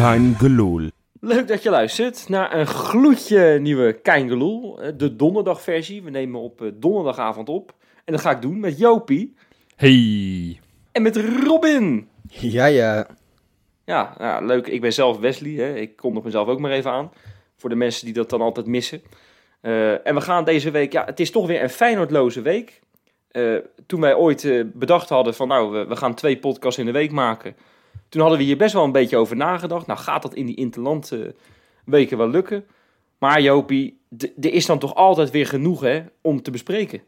Kein Geloel. Leuk dat je luistert naar een gloedje nieuwe Keingeloel. eh, De donderdagversie. We nemen op eh, donderdagavond op. En dat ga ik doen met Jopie Hey. en met Robin. Ja, ja. Ja, nou, leuk. Ik ben zelf Wesley. Hè. Ik kondig mezelf ook maar even aan. Voor de mensen die dat dan altijd missen. Eh, en we gaan deze week... Ja, het is toch weer een Feyenoordloze week. Eh, toen wij ooit eh, bedacht hadden van... Nou, we, we gaan twee podcasts in de week maken. Toen hadden we hier best wel een beetje over nagedacht. Nou, gaat dat in die interland weken wel lukken? Maar Jopie, er is dan toch altijd weer genoeg hè, om te bespreken.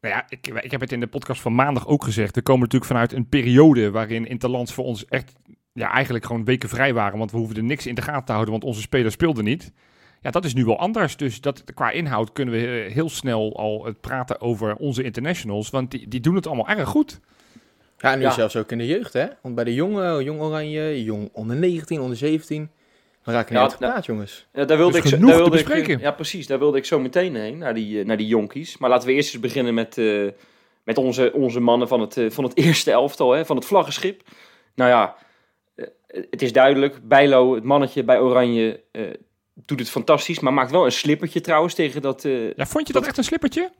Nou ja, ik, ik heb het in de podcast van maandag ook gezegd. We komen natuurlijk vanuit een periode waarin Interlands voor ons echt ja, eigenlijk gewoon weken vrij waren. Want we hoefden niks in de gaten te houden, want onze spelers speelden niet. Ja, dat is nu wel anders. Dus dat, qua inhoud kunnen we eh, heel snel al praten over onze internationals. Want die, die doen het allemaal erg goed. Ja, nu Ja. zelfs ook in de jeugd, hè? Want bij de jonge, jong oranje, jong onder 19, onder 17. We raken Ja, niet uitgepraat, jongens. Ja, daar wilde Dus ik daar te wilde ik, ja, precies. Daar wilde ik zo meteen heen, naar die, eh, naar die jonkies. Maar laten we eerst eens beginnen met, eh, met onze, onze mannen van het, eh, van het eerste elftal, hè, van het vlaggenschip. Nou ja, het is duidelijk. Bijlo, het mannetje bij Oranje, eh, doet het fantastisch. Maar maakt wel een slippertje trouwens tegen dat... eh, Ja, vond je dat echt een slippertje?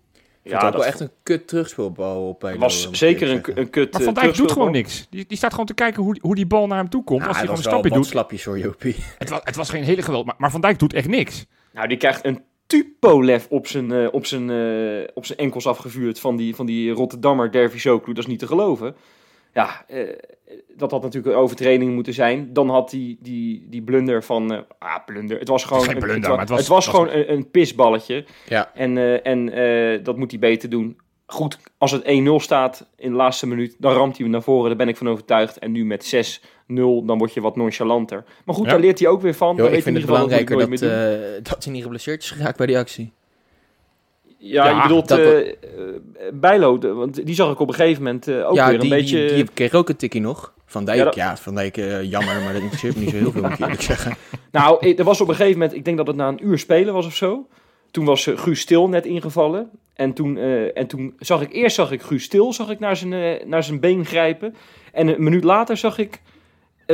Het ook wel echt een kut terugspeelbal op bij was zeker een, een kut Maar eh, Van Dijk doet gewoon niks. Die, die staat gewoon te kijken hoe, hoe die bal naar hem toe komt. Nou, als hij gewoon een stapje doet. slapjes hoor, Jopie. Het was, het was geen hele geweld, maar, maar Van Dijk doet echt niks. Nou, die krijgt een Tupolev op zijn, eh, op zijn, eh, op zijn enkels afgevuurd van die, van die Rotterdammer Dervisoglu. Dat is niet te geloven. Ja, eh, dat had natuurlijk een overtreding moeten zijn. Dan had die, die, die blunder van... eh, ah, blunder. Het was gewoon, geen een- blunder, wa- maar het was- het was- gewoon een, een pisballetje. Ja. En, eh, en eh, dat moet hij beter doen. Goed, als het 1-0 staat in de laatste minuut, dan ramt hij hem naar voren. Daar ben ik van overtuigd. En nu met 6-0, dan word je wat nonchalanter. Maar goed, Ja. daar leert hij ook weer van. Dan ik vind in het belangrijker dat, eh, dat hij niet geblesseerd is geraakt bij die actie. Ja, Ja, je bedoelt dat- eh eh, Bijlo, want die zag ik op een gegeven moment eh, ook ja, weer een die, beetje... die, die kreeg ook een tikkie nog. Van Dijk, Ja, ja, dat- Van Dijk jammer, maar dat interesseert me niet zo heel veel, moet ik eerlijk zeggen. Nou, er was op een gegeven moment, ik denk dat het na een uur spelen was of zo. Toen was Guus Stil net ingevallen. En toen, en toen zag ik, eerst zag ik Guus Stil zag ik naar, zijn, naar zijn been grijpen. En een minuut later zag ik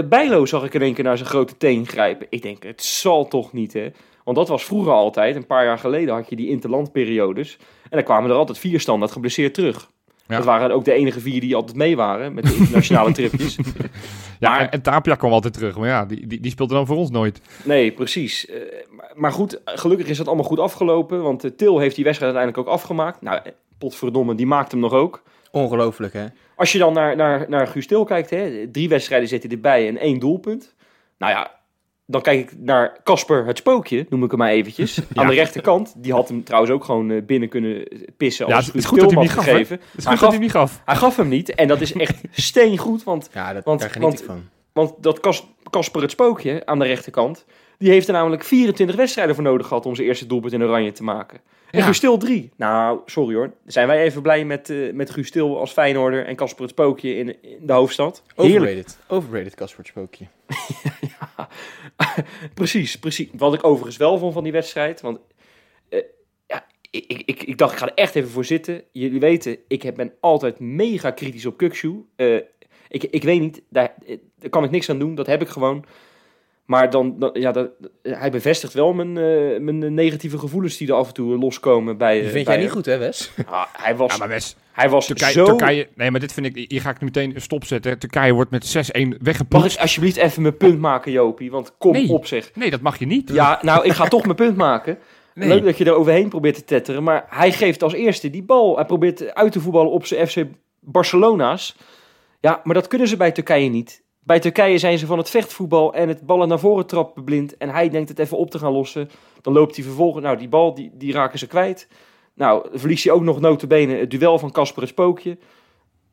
Bijlo zag ik in één keer naar zijn grote teen grijpen. Ik denk, het zal toch niet, hè? Want dat was vroeger altijd, een paar jaar geleden had je die interlandperiodes. En dan kwamen er altijd vier standaard geblesseerd terug. Ja. Dat waren ook de enige vier die altijd mee waren met de internationale tripjes. Ja, Maar- en, Tapia kwam altijd terug. Maar ja, die, die, die speelde dan voor ons nooit. Nee, precies. Eh, maar, maar goed, gelukkig is dat allemaal goed afgelopen. Want eh, Til heeft die wedstrijd uiteindelijk ook afgemaakt. Nou, eh, potverdomme, die maakt hem nog ook. Ongelooflijk, hè? Als je dan naar, naar, naar Guus Til kijkt, hè, drie wedstrijden zit hij erbij en één doelpunt. Nou ja, dan kijk ik naar Casper het Spookje, noem ik hem maar eventjes. Aan de rechterkant, die had hem trouwens ook gewoon eh, binnen kunnen pissen Ja, als het is goed dat hij hem niet gaf, gegeven. Het is Hij goed dat gaf, hij niet gaf. hij gaf hem niet en dat is echt steengoed, want Ja, dat, Want- daar geniet want- ik van. want dat Cas- Casper het Spookje aan de rechterkant, die heeft er namelijk 24 wedstrijden voor nodig gehad om zijn eerste doelpunt in oranje te maken. En Ja. Guus Til 3. Nou, sorry hoor. Zijn wij even blij met, eh met Guus Til als Feyenoorder en Casper het Spookje in, in de hoofdstad. Heerlijk. Overrated. Overrated, Casper het Spookje. precies, precies. Wat ik overigens wel vond van die wedstrijd, want eh, ja, ik, ik, ik, ik dacht ik ga er echt even voor zitten. Jullie weten, ik heb, ben altijd mega kritisch op Kukshoe. Eh ik, ik weet niet, daar, daar kan ik niks aan doen, dat heb ik gewoon. Maar dan, dan ja, dat, hij bevestigt wel mijn, eh, mijn negatieve gevoelens die er af en toe loskomen bij. Die eh, vind bij jij niet hem. goed, hè, Wes? Ah, hij was, Ja, maar Wes, hij was Turkije, zo... Turkije... Nee, maar dit vind ik... Hier ga ik nu meteen een stop zetten. Turkije wordt met 6-1 Mag weggepoetst. ik alsjeblieft even mijn punt maken, Jopie? Want kom Nee. op zeg. Nee, dat mag je niet. Ja, nou, ik ga toch mijn punt maken. Nee. Leuk dat je er overheen probeert te tetteren. Maar hij geeft als eerste die bal. Hij probeert uit te voetballen op zijn FC Barcelona's. Ja, maar dat kunnen ze bij Turkije niet. Bij Turkije zijn ze van het vechtvoetbal en het ballen naar voren trappen blind. En hij denkt het even op te gaan lossen. Dan loopt hij vervolgens... Nou, die bal, die, die raken ze kwijt. Nou, verliest hij ook nog notabene het duel van Casper het Spookje.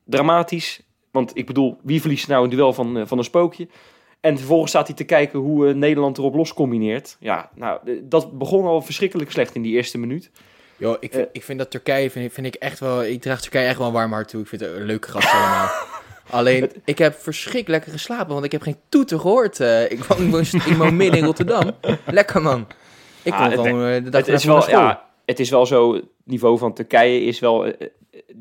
Dramatisch. Want ik bedoel, wie verliest nou een duel van, eh, van een spookje? En vervolgens staat hij te kijken hoe eh, Nederland erop los combineert. Ja, nou, eh, dat begon al verschrikkelijk slecht in die eerste minuut. Yo, ik, vind, ik vind dat Turkije, vind, vind ik echt wel, ik draag Turkije echt wel een warm hart toe. Ik vind het een leuke gast allemaal. Alleen, ik heb verschrikkelijk lekker geslapen, want ik heb geen toeter gehoord. eh. ik, woon, ik, woon, midden in Rotterdam. Lekker man. Ik Ah, kon het- gewoon eh, de dag Het is, wel, ja, het is wel zo, het niveau van Turkije is wel... eh,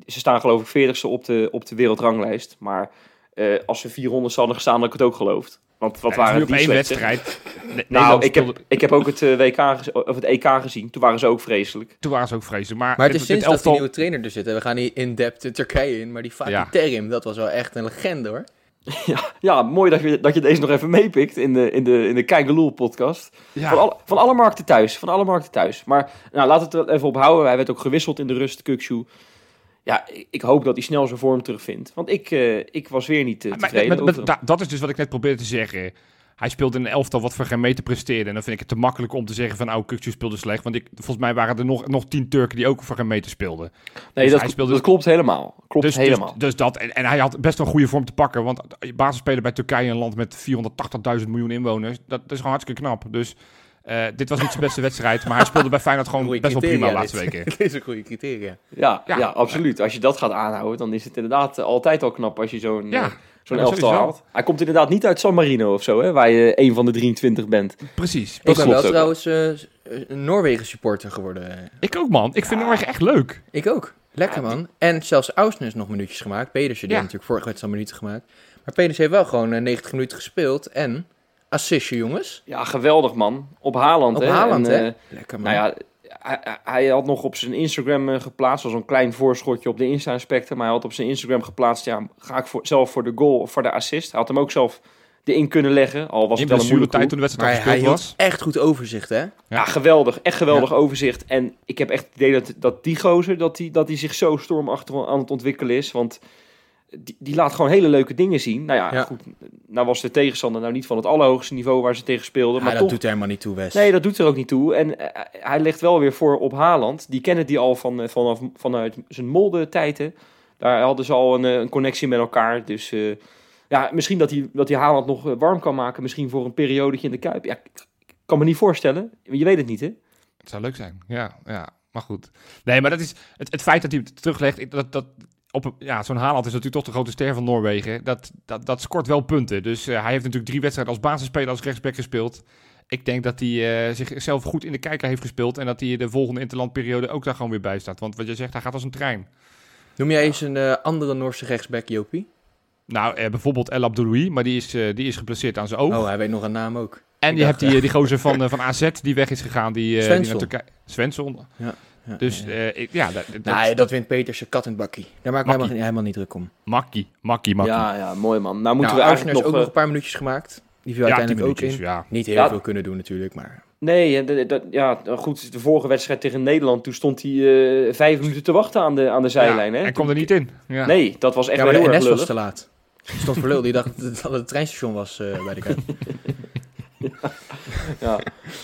ze staan geloof ik 40ste op de, op de wereldranglijst. Maar eh, als ze 400 hadden gestaan, had ik het ook geloofd. Want wat Ja, het is waren nu op die wedstrijd. Nou, ik heb, ik heb ook het, eh, WK of het EK gezien. Toen waren ze ook vreselijk. Toen waren ze ook vreselijk. Maar, Maar het is sinds dat die nieuwe trainer er zit. En we gaan niet in-depth in Turkije in. Maar die Fatih Ja. Terim, dat was wel echt een legende hoor. Ja, mooi dat je, dat je deze nog even meepikt in de, in de, in de Kijkeloel podcast. Ja. Van, alle, van alle markten thuis. Van alle markten thuis. Maar nou, laten we het er even op houden. Hij werd ook gewisseld in de rust, Kukshu. Ja, ik, hoop dat hij snel zijn vorm terugvindt. Want ik, eh, ik was weer niet Maar tevreden met- met- over da- dat is dus wat ik net probeerde te zeggen. Hij speelde in een elftal wat voor geen meter presteerde. En dan vind ik het te makkelijk om te zeggen van... Oh, Kukcu speelde slecht. Want ik, volgens mij waren er nog, nog tien Turken die ook voor geen meter speelden. Nee, Dus dat, hij speelde- dat klopt helemaal. Klopt Dus, dus, helemaal. dus dat. En, en hij had best wel een goede vorm te pakken. Want basisspeler bij Turkije, een land met 480.000 miljoen inwoners. Dat, dat is gewoon hartstikke knap. Dus eh, dit was niet zijn beste wedstrijd. Maar hij speelde bij Feyenoord gewoon Goeie best wel prima de laatste weken. Dit is een goede criteria. ja, ja, ja. absoluut. Als je dat gaat aanhouden, dan is het inderdaad eh, altijd al knap als je zo'n Ja, zo'n ja, elftal sowieso. haalt. Hij komt inderdaad niet uit San Marino of zo, hè, waar je een van de 23 bent. Precies. Ik ben wel ook trouwens eh, een Noorwegen supporter geworden. Ik ook, man. Ik vind Noorwegen echt leuk. Ik ook. Lekker Ja, man. En zelfs Ausnes is nog minuutjes gemaakt. Pedersen die Ja. heeft natuurlijk vorige wedstrijd minuten gemaakt. Maar Pedersen heeft wel gewoon eh, 90 minuten gespeeld. En assistje jongens. Ja, geweldig man. Op Haaland, Op hè. Haaland, En, hè? eh, Lekker man. Nou ja, hij, hij- hij had nog op zijn Instagram eh, geplaatst, als een klein voorschotje op de Insta-inspector, maar hij had op zijn Instagram geplaatst, ja, ga ik voor, zelf voor de goal of voor de assist. Hij had hem ook zelf erin kunnen leggen, al was In het wel een moeilijke tijd toen de wedstrijd hij gespeeld hield was. echt goed overzicht hè. Ja, geweldig. Echt geweldig overzicht. En ik heb echt het idee dat, dat die gozer, dat die, dat die zich zo stormachtig aan het ontwikkelen is, want die, die laat gewoon hele leuke dingen zien. Nou ja, Ja. goed, nou was de tegenstander nou niet van het allerhoogste niveau waar ze tegen speelden, Ja, maar dat toch doet er helemaal niet toe Wes. Nee, dat doet er ook niet toe. En eh, hij legt wel weer voor op Haaland. Die kennen die al van, eh, vanaf, vanuit zijn molde-tijden. Daar hadden ze al een, eh, een connectie met elkaar. Dus eh, ja, misschien dat hij, dat hij Haaland nog warm kan maken. Misschien voor een periodetje in de Kuip. Ja, ik kan me niet voorstellen. Je weet het niet, hè? Het zou leuk zijn. Ja, ja. Maar goed. Nee, maar dat is het, het feit dat hij het teruglegt. ik- Dat, dat, op, ja, zo'n Haaland is natuurlijk toch de grote ster van Noorwegen. Dat, dat, dat scoort wel punten. Dus eh, hij heeft natuurlijk drie wedstrijden als basisspeler als rechtsback gespeeld. Ik denk dat hij eh, zichzelf goed in de kijker heeft gespeeld. En dat hij de volgende interlandperiode ook daar gewoon weer bij staat. Want wat je zegt, hij gaat als een trein. Noem jij eens een eh, andere Noorse rechtsback, Jopie? Nou, bijvoorbeeld El Abdoulaye, maar die is, die is geblesseerd aan zijn oog. Oh, hij weet nog een naam ook. en je hebt die, die gozer van, van AZ die weg is gegaan. Die, die naar Turkije... Svensson. Ja, ja, Dus ja. eh, ik- ja, dat, dat, Nee, dat wint Petersen kat en bakkie. Daar maak ik helemaal, helemaal niet druk om. makkie, makkie, makkie. Ja, ja, mooi man. Nou moeten nou, we eigenlijk heeft nog... ook nog eh, een paar minuutjes gemaakt. Die viel Ja, uiteindelijk ook in. minuutjes, ja. Niet heel Ja. veel kunnen doen natuurlijk, maar... Nee, eh, dat, dat- ja, goed. De vorige wedstrijd tegen Nederland, toen stond hij eh, vijf minuten te wachten aan de, aan de zijlijn. Ja, hè? Hij kwam er niet in. Ja. Nee, dat was echt ja, wel maar de heel erg NS was te laat. Die stond voor lul. Die dacht dat het het treinstation was eh, bij de Kuip. Ja.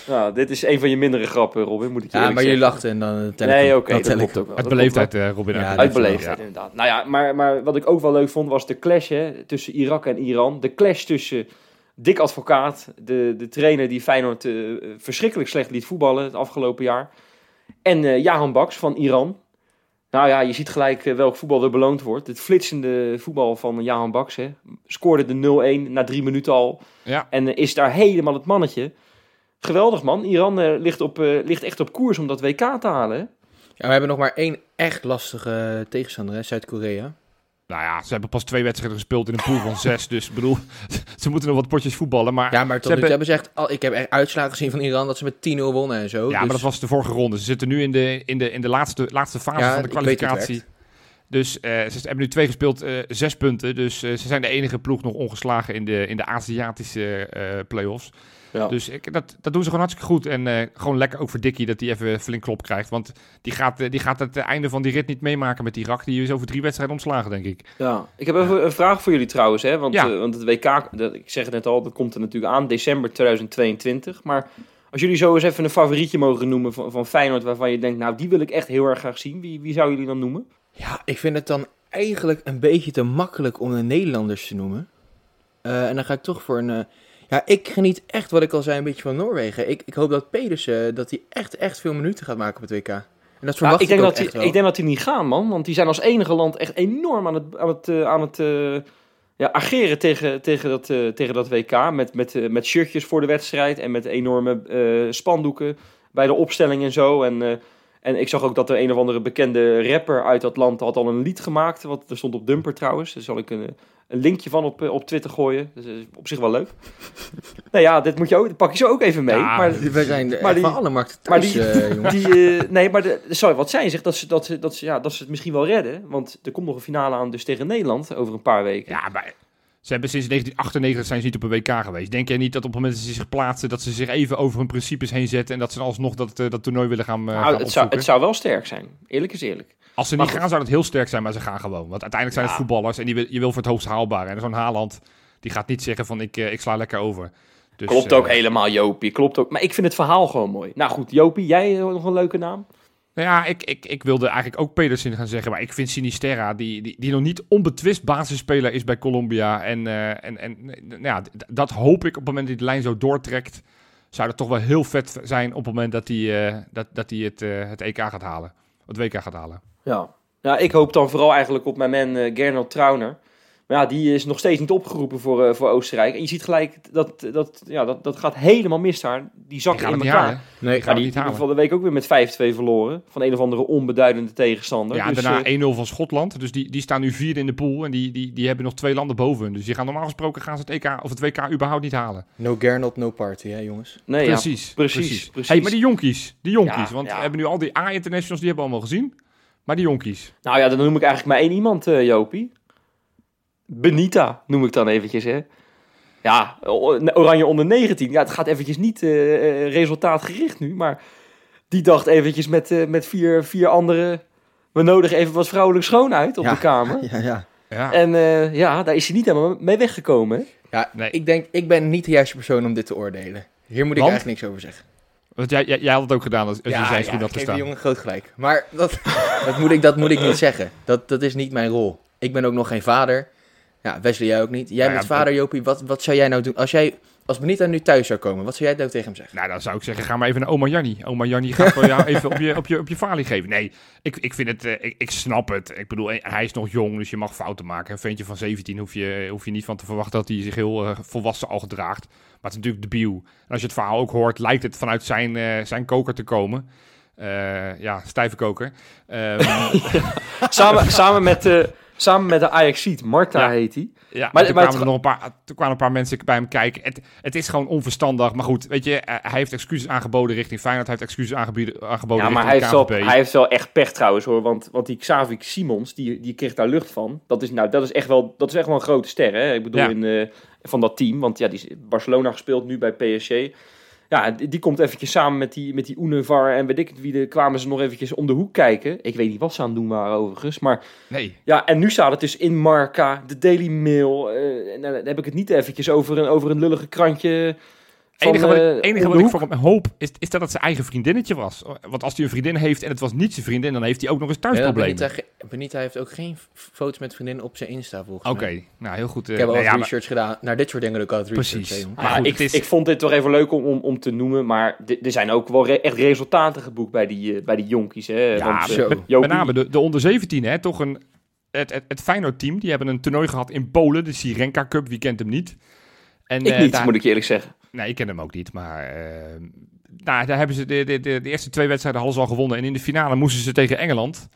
ja, dit is een van je mindere grappen, Robin, moet ik je Ja, maar jullie lachten en dan tel ik Nee, oké, dat klopt ook wel. Uit beleefdheid, eh, Robin. Ja, uit beleefdheid, inderdaad. Nou ja, maar, maar wat ik ook wel leuk vond, was de clash hè, tussen Irak en Iran. De clash tussen Dick Advocaat, de, de trainer die Feyenoord eh, verschrikkelijk slecht liet voetballen het afgelopen jaar. En eh Jahan Baks van Iran. Nou ja, je ziet gelijk eh, welk voetbal er beloond wordt. Het flitsende voetbal van Jahan Baks. Hè. Scoorde de 0-1 na drie minuten al. Ja. En eh, is daar helemaal het mannetje. Geweldig man. Iran eh, ligt, op, eh, ligt echt op koers om dat WK te halen. Hè. Ja, we hebben nog maar één echt lastige tegenstander, hè, Zuid-Korea. Nou ja, ze hebben pas twee wedstrijden gespeeld in een pool van zes. Dus ik bedoel, ze moeten nog wat potjes voetballen. Maar Ja, maar tot ze hebben, hebben ze echt... Al, ik heb echt uitslagen gezien van Iran dat ze met 10-0 wonnen en zo. ja, maar dus- dat was de vorige ronde. Ze zitten nu in de, in de, in de laatste, laatste fase Ja, van de kwalificatie. Dus eh, ze hebben nu twee gespeeld, eh, zes punten. Dus eh, ze zijn de enige ploeg nog ongeslagen in de, in de Aziatische eh play-offs. Ja. Dus ik, dat, dat doen ze gewoon hartstikke goed. En eh, gewoon lekker ook voor Dickie dat hij even flink klop krijgt. Want die gaat, eh, die gaat het einde van die rit niet meemaken met Irak. Die is over drie wedstrijden ontslagen, denk ik. Ja, ik heb even een vraag voor jullie trouwens. Hè? Want, Ja. eh, want het WK, dat, ik zeg het net al, dat komt er natuurlijk aan, december 2022. Maar als jullie zo eens even een favorietje mogen noemen van, van Feyenoord, waarvan je denkt, nou die wil ik echt heel erg graag zien. Wie, wie zou jullie dan noemen? Ja, ik vind het dan eigenlijk een beetje te makkelijk om de Nederlanders te noemen. Eh, en dan ga ik toch voor een... eh, ja, ik geniet echt, wat ik al zei, een beetje van Noorwegen. Ik, ik hoop dat Pedersen, dat hij echt, echt veel minuten gaat maken op het WK. En dat verwacht ik, denk ook dat die, ik denk dat die niet gaan, man. Want die zijn als enige land echt enorm aan het, aan het, eh, aan het eh, ja, ageren tegen, tegen, dat, eh, tegen dat WK. Met, met, eh, met shirtjes voor de wedstrijd en met enorme eh, spandoeken bij de opstelling en zo. En, eh, en ik zag ook dat er een of andere bekende rapper uit dat land had al een lied gemaakt. Wat er stond op Dumper trouwens. Daar zal ik een, een linkje van op, eh, op Twitter gooien. Dat is op zich wel leuk. nou ja, dit moet je ook, dat pak je zo ook even mee. Ja, maar We zijn Maar maar die- van alle markten maar thuis, die- eh, jongens. die, eh, nee, maar de, sorry, wat zij zegt, dat ze, dat, ze, dat, ze, ja, dat ze het misschien wel redden. Want er komt nog een finale aan dus tegen Nederland over een paar weken. Ja, maar ze hebben sinds 1998 zijn ze niet op een WK geweest. Denk jij niet dat op het moment dat ze zich plaatsen, dat ze zich even over hun principes heen zetten en dat ze alsnog dat, eh, dat toernooi willen gaan, gaan nou, het, zou, het zou wel sterk zijn. Eerlijk is eerlijk. Als ze maar niet goed. gaan, zou dat heel sterk zijn, maar ze gaan gewoon. Want uiteindelijk zijn het voetballers en die wil, je wil voor het hoogst haalbare. En zo'n Haaland, die gaat niet zeggen van ik, eh, ik sla lekker over. Dus, Klopt ook helemaal, Jopie. Klopt ook. Maar ik vind het verhaal gewoon mooi. Nou goed, Jopie, jij nog een leuke naam? Nou ja, ik, ik, ik wilde eigenlijk ook Pedersen gaan zeggen, maar ik vind Sinisterra, die, die, die nog niet onbetwist basisspeler is bij Colombia. En, eh, en, en nou ja, dat hoop ik op het moment dat hij de lijn zo doortrekt. Zou dat toch wel heel vet zijn op het moment dat hij, eh, dat, dat hij het, eh, het EK gaat halen. Het WK gaat halen. Ja. Nou, ik hoop dan vooral eigenlijk op mijn man Gernot Trauner. Maar ja, die is nog steeds niet opgeroepen voor, eh, voor Oostenrijk. En je ziet gelijk, dat, dat, ja, dat, dat gaat helemaal mis daar. Die zakken gaan in elkaar. halen. Nee, gaan die, niet halen. hebben van de week ook weer met 5-2 verloren. Van een of andere onbeduidende tegenstander. Ja, Dus, daarna eh, 1-0 van Schotland. Dus die, die staan nu vierde in de pool. En die, die, die hebben nog twee landen boven hun. Dus die gaan normaal gesproken gaan ze het EK of het WK überhaupt niet halen. No Gernot, no party, hè jongens. nee, ja, precies, precies, precies. Hey, maar die jonkies, die jonkies. Ja, want ja. we hebben nu al die A-internationals, die hebben we allemaal gezien. Maar die jonkies. Nou ja, dan noem ik eigenlijk maar één iemand, eh, Jopie. Benita noem ik dan eventjes, hè. Ja, Oranje onder 19. Ja, het gaat eventjes niet eh, eh, resultaatgericht nu, maar die dacht eventjes met, eh, met vier, vier anderen... We nodigen even wat vrouwelijk schoon uit op Ja. de kamer. Ja, ja. Ja, En eh, ja, daar is hij niet helemaal mee weggekomen, hè. Ja, Nee. ik denk, ik ben niet de juiste persoon om dit te oordelen. Hier moet ik Want? eigenlijk niks over zeggen. want jij, jij, jij had het ook gedaan als, als je zijn schoen had ik geef die gestaan. jongen groot gelijk. Maar dat, dat, moet ik, dat moet ik niet zeggen. Dat, dat is niet mijn rol. Ik ben ook nog geen vader. Ja, Wesley, jij ook niet. Jij Nou ja, bent vader, Jopie. Wat, wat zou jij nou doen? Als jij, als Benita nu thuis zou komen, wat zou jij nou tegen hem zeggen? Nou, dan zou ik zeggen, ga maar even naar oma Janni. Oma Janni gaat voor jou even op je, op je, op je falie geven. Nee, ik, ik vind het, eh, ik, ik snap het. Ik bedoel, eh, hij is nog jong, dus je mag fouten maken. Een ventje van 17 hoef je, hoef je niet van te verwachten dat hij zich heel eh, volwassen al gedraagt. Maar het is natuurlijk debiel. En als je het verhaal ook hoort, lijkt het vanuit zijn, eh, zijn koker te komen. Eh, ja, stijve koker. Ehm, Samen, samen, met, eh, samen met de Ajaxiet, Marta Ja. heet hij. Ja, Maar- toen, maar kwamen het- er nog een paar, toen kwamen een paar mensen bij hem kijken. Het, het is gewoon onverstandig. Maar goed, weet je, eh, hij heeft excuses aangeboden richting Feyenoord. Hij heeft excuses aangeboden, aangeboden Ja, maar hij heeft, wel, hij heeft wel echt pech trouwens hoor. Want, want die Xavi Simons, die, die kreeg daar lucht van. Dat is, nou, dat is, echt, wel, dat is echt wel een grote ster. Hè? Ik bedoel, Ja. in, eh, van dat team. Want ja, die is Barcelona gespeeld, nu bij PSG. Ja, die, komt eventjes samen met die, met die Univar en weet ik het wie. Er kwamen ze nog eventjes om de hoek kijken. Ik weet niet wat ze aan het doen waren overigens. Maar Nee, ja, en nu staat het dus in Marca, de Daily Mail. eh, en dan heb ik het niet eventjes over een, over een lullige krantje. Het enige wat eh, ik, enige om wat ik voor hem hoop, is, is dat het zijn eigen vriendinnetje was. Want als hij een vriendin heeft en het was niet zijn vriendin, dan heeft hij ook nog eens Ja, thuisproblemen. Benita, ge- Benita heeft ook geen foto's met vriendinnen op zijn Insta volgens Oké, mij. nou heel goed. eh, Ik heb al nee, wat ja, maar- research gedaan. Naar dit soort dingen doe ik altijd research. Precies. Maar goed, ik, is- ik vond dit toch even leuk om, om, om te noemen. Maar er zijn ook wel re- echt resultaten geboekt bij die, eh, bij die jonkies. Hè? Ja, Want, eh, zo. met, name de, de onder 17, hè, toch een, het, het, het Feyenoord-team. Die hebben een toernooi gehad in Polen, de Sirenka Cup. Wie kent hem niet? En, ik eh, niet, daar- moet ik je eerlijk zeggen. Nee, ik ken hem ook niet, maar... eh, nou, daar hebben ze de, de, de, de eerste twee wedstrijden hadden ze al gewonnen. En in de finale moesten ze tegen Engeland.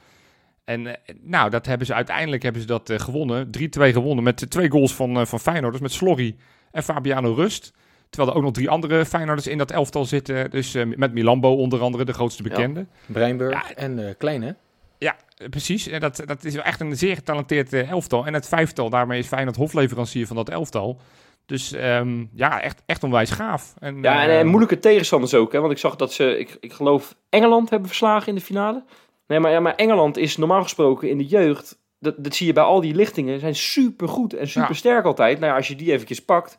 En eh, nou, dat hebben ze uiteindelijk hebben ze dat eh, gewonnen. 3-2 gewonnen met twee goals van, eh van Feyenoorders. Met Slorry en Fabiano Rust. Terwijl er ook nog drie andere Feyenoorders in dat elftal zitten. Dus eh, met Milambo onder andere, de grootste bekende. Breinburg Ja. en eh Klein, hè? Ja, eh, precies. En dat, dat is echt een zeer getalenteerd eh, elftal. En het vijftal, daarmee is Feyenoord hofleverancier van dat elftal. Dus ehm, ja, echt, echt onwijs gaaf. En, Ja, en, eh, eh, moeilijke tegenstanders ook. Hè? Want ik zag dat ze, ik, ik geloof, Engeland hebben verslagen in de finale. Nee, maar, ja, maar Engeland is normaal gesproken in de jeugd. Dat, dat zie je bij al die lichtingen. Zijn super goed en super sterk altijd. Nou ja, als je die eventjes pakt.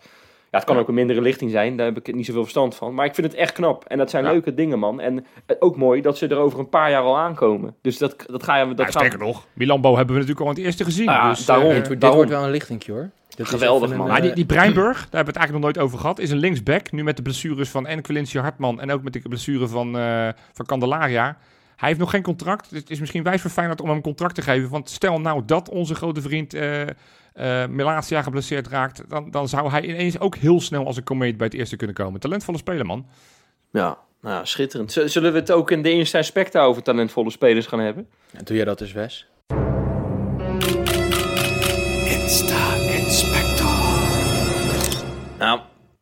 Ja, het kan ook een mindere lichting zijn, daar heb ik niet zoveel verstand van. Maar ik vind het echt knap. En dat zijn Ja. leuke dingen, man. En eh, ook mooi dat ze er over een paar jaar al aankomen. Dus dat, dat ga je... Dat Ja, gaan- sterker nog, Milambo hebben we natuurlijk al het eerste gezien. Ja, dus, daarom. dit, wordt- dit daarom. wordt wel een lichtingje hoor. Geweldig, even man. een, Maar die, eh, die Breinburg, daar hebben we het eigenlijk nog nooit over gehad, is een linksback. Nu met de blessures van en Hartman en ook met de blessure van, eh, van Candelaria. Hij heeft nog geen contract. Dus het is misschien wijs voor Feyenoord om hem een contract te geven. Want stel nou dat onze grote vriend eh eh Melatia geblesseerd raakt, dan, dan zou hij ineens ook heel snel als een komeet bij het eerste kunnen komen. Talentvolle speler, man. Ja, nou, ja, schitterend. Zullen we het ook in de eerste aspecten over talentvolle spelers gaan hebben? ja, doe jij dat dus, Wes?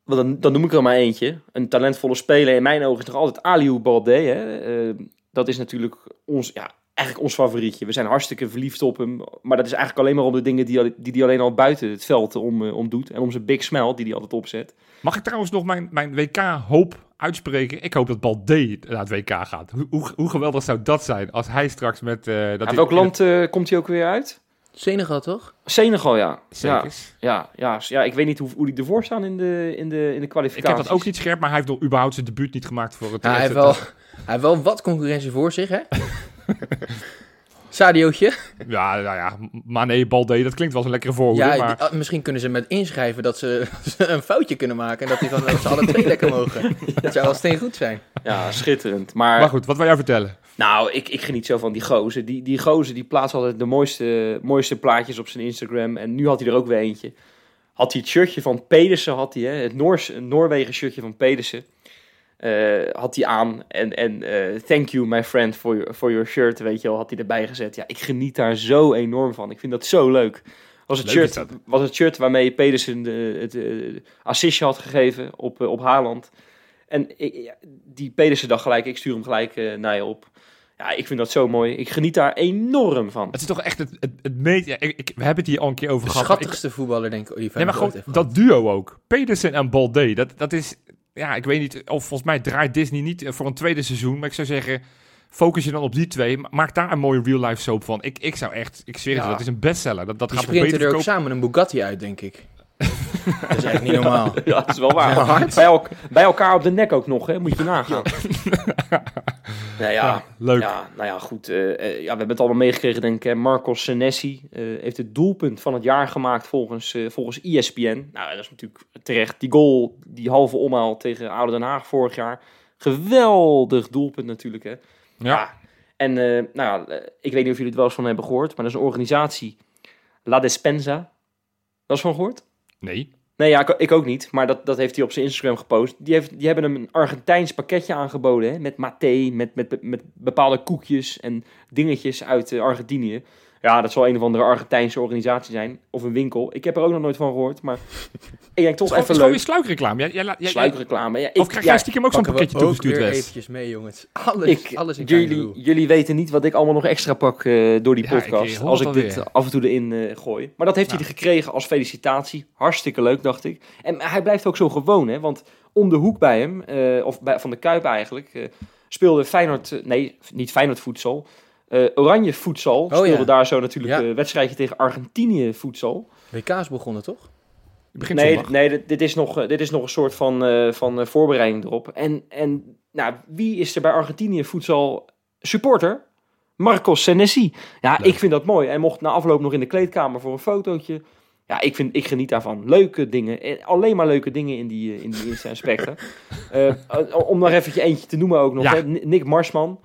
Dan, dan noem ik er maar eentje. Een talentvolle speler in mijn ogen is nog altijd Aliou Balde. Hè? Eh, dat is natuurlijk ons, ja, eigenlijk ons favorietje. We zijn hartstikke verliefd op hem. Maar dat is eigenlijk alleen maar om de dingen die hij die, die alleen al buiten het veld om, eh, om doet. En om zijn big smile die hij altijd opzet. Mag ik trouwens nog mijn, mijn WK-hoop uitspreken? Ik hoop dat Balde naar het WK gaat. Hoe, hoe, hoe geweldig zou dat zijn als hij straks met... eh dat hij- welk land eh, komt hij ook weer uit? Senegal toch? Senegal, ja. Ja, ja, ja, ja, ik weet niet hoe, hoe die ervoor staan in de, in de, in de Ik kwalificaties. heb dat ook niet scherp, maar hij heeft nog überhaupt zijn debuut niet gemaakt voor het... Ja, hij, heeft wel, hij heeft wel wat concurrentie voor zich, hè? Sadiootje. Ja, nou ja, Mane, Balde, dat klinkt wel eens een lekkere voorhoede, Ja, maar... die- ah, misschien kunnen ze met inschrijven dat ze, ze een foutje kunnen maken. En dat die van ze alle twee lekker mogen. Dat zou wel steen goed zijn. Ja, schitterend. Maar, Maar goed, wat wil jij vertellen? Nou, ik, ik geniet zo van die gozer. Die, die gozer die plaatst altijd de mooiste, mooiste plaatjes op zijn Instagram. En nu had hij er ook weer eentje. Had hij het shirtje van Pedersen, had hij, hè, het Noors, Noorwegen shirtje van Pedersen. eh, had hij aan. En, en eh, thank you, my friend, for your, for your shirt, weet je wel, had hij erbij gezet. Ja, ik geniet daar zo enorm van. Ik vind dat zo leuk. Was het, Leuk shirt, was het shirt waarmee Pedersen de, het eh, assistje had gegeven op, op Haaland. En ik, die Pedersen dacht gelijk, ik stuur hem gelijk eh, naar je op. Ja, ik vind dat zo mooi. Ik geniet daar enorm van. Het is toch echt het, het, het meest... Ja, ik, ik- we hebben het hier al een keer over De gehad. ik- schattigste voetballer, denk ik. die Nee, maar gewoon dat duo ook. Pedersen en Balde, dat, dat is... Ja, ik weet niet, of volgens mij draait Disney niet eh, voor een tweede seizoen. Maar ik zou zeggen, focus je dan op die twee. ma- Maak daar een mooie real-life soap van. Ik, ik zou echt, ik zweer het, Ja. je, dat is een bestseller. Dat, dat Die gaat beter er ook verkopen. samen een Bugatti uit, denk ik. Dat is echt niet normaal. Ja, dat is wel waar. Ja, hard. bij, elk- bij elkaar op de nek ook nog, hè? moet je nagaan. Nou ja, Ja, leuk. Ja, nou ja, goed. eh, eh, ja, we hebben het allemaal meegekregen, denk ik. hè. Marcos Senesi eh, heeft het doelpunt van het jaar gemaakt volgens, eh, volgens ESPN. Nou, dat is natuurlijk terecht. Die goal, die halve omhaal tegen Oude Den Haag vorig jaar. Geweldig doelpunt natuurlijk, hè. Ja. En eh, nou ja, ik weet niet of jullie het wel eens van hebben gehoord, maar dat is een organisatie, La Despensa. Dat is van gehoord? Nee. Nee, ja, ik, ook niet. Maar dat, dat heeft hij op zijn Instagram gepost. Die, heeft, die hebben hem een Argentijns pakketje aangeboden. Hè, met maté, met, met, met bepaalde koekjes en dingetjes uit eh, Argentinië. Ja, dat zal een of andere Argentijnse organisatie zijn. Of een winkel. Ik heb er ook nog nooit van gehoord. Maar ik denk Het toch is gewoon, even het is gewoon weer leuk. sluikreclame. Jij, jij, jij, Sluikreclame. Ja, of ik, krijg ja, jij stiekem ook zo'n pakketje toegestuurd, Wes? eventjes mee, jongens. Alles, ik, alles in jullie, jullie weten niet wat ik allemaal nog extra pak eh, door die Ja, podcast. eh, hoor als ik dit alweer. af en toe erin eh, gooi. Maar dat heeft hij Nou. gekregen als felicitatie. Hartstikke leuk, dacht ik. En hij blijft ook zo gewoon, hè. Want om de hoek bij hem, eh, of bij, van de Kuip eigenlijk, eh, speelde Feyenoord... nee, niet Feyenoord voedsel. Eh, Oranje voedsel Oh, speelde ja. daar zo natuurlijk Ja. een wedstrijdje tegen Argentinië voedsel. WK is begonnen, toch? Begint Nee, zondag. nee dit, dit, is nog, eh, dit is nog een soort van, eh, van eh, voorbereiding erop. En, en nou, wie is er bij Argentinië voedsel supporter? Marcos Senesi. Ja, Leuk. ik vind dat mooi. Hij mocht na afloop nog in de kleedkamer voor een fotootje. Ja, ik, vind, ik geniet daarvan. Leuke dingen. Eh, Alleen maar leuke dingen in die, eh, in die aspecten. Eh, om nog eventjes eentje te noemen ook nog. Ja. Hè? Nick Marsman.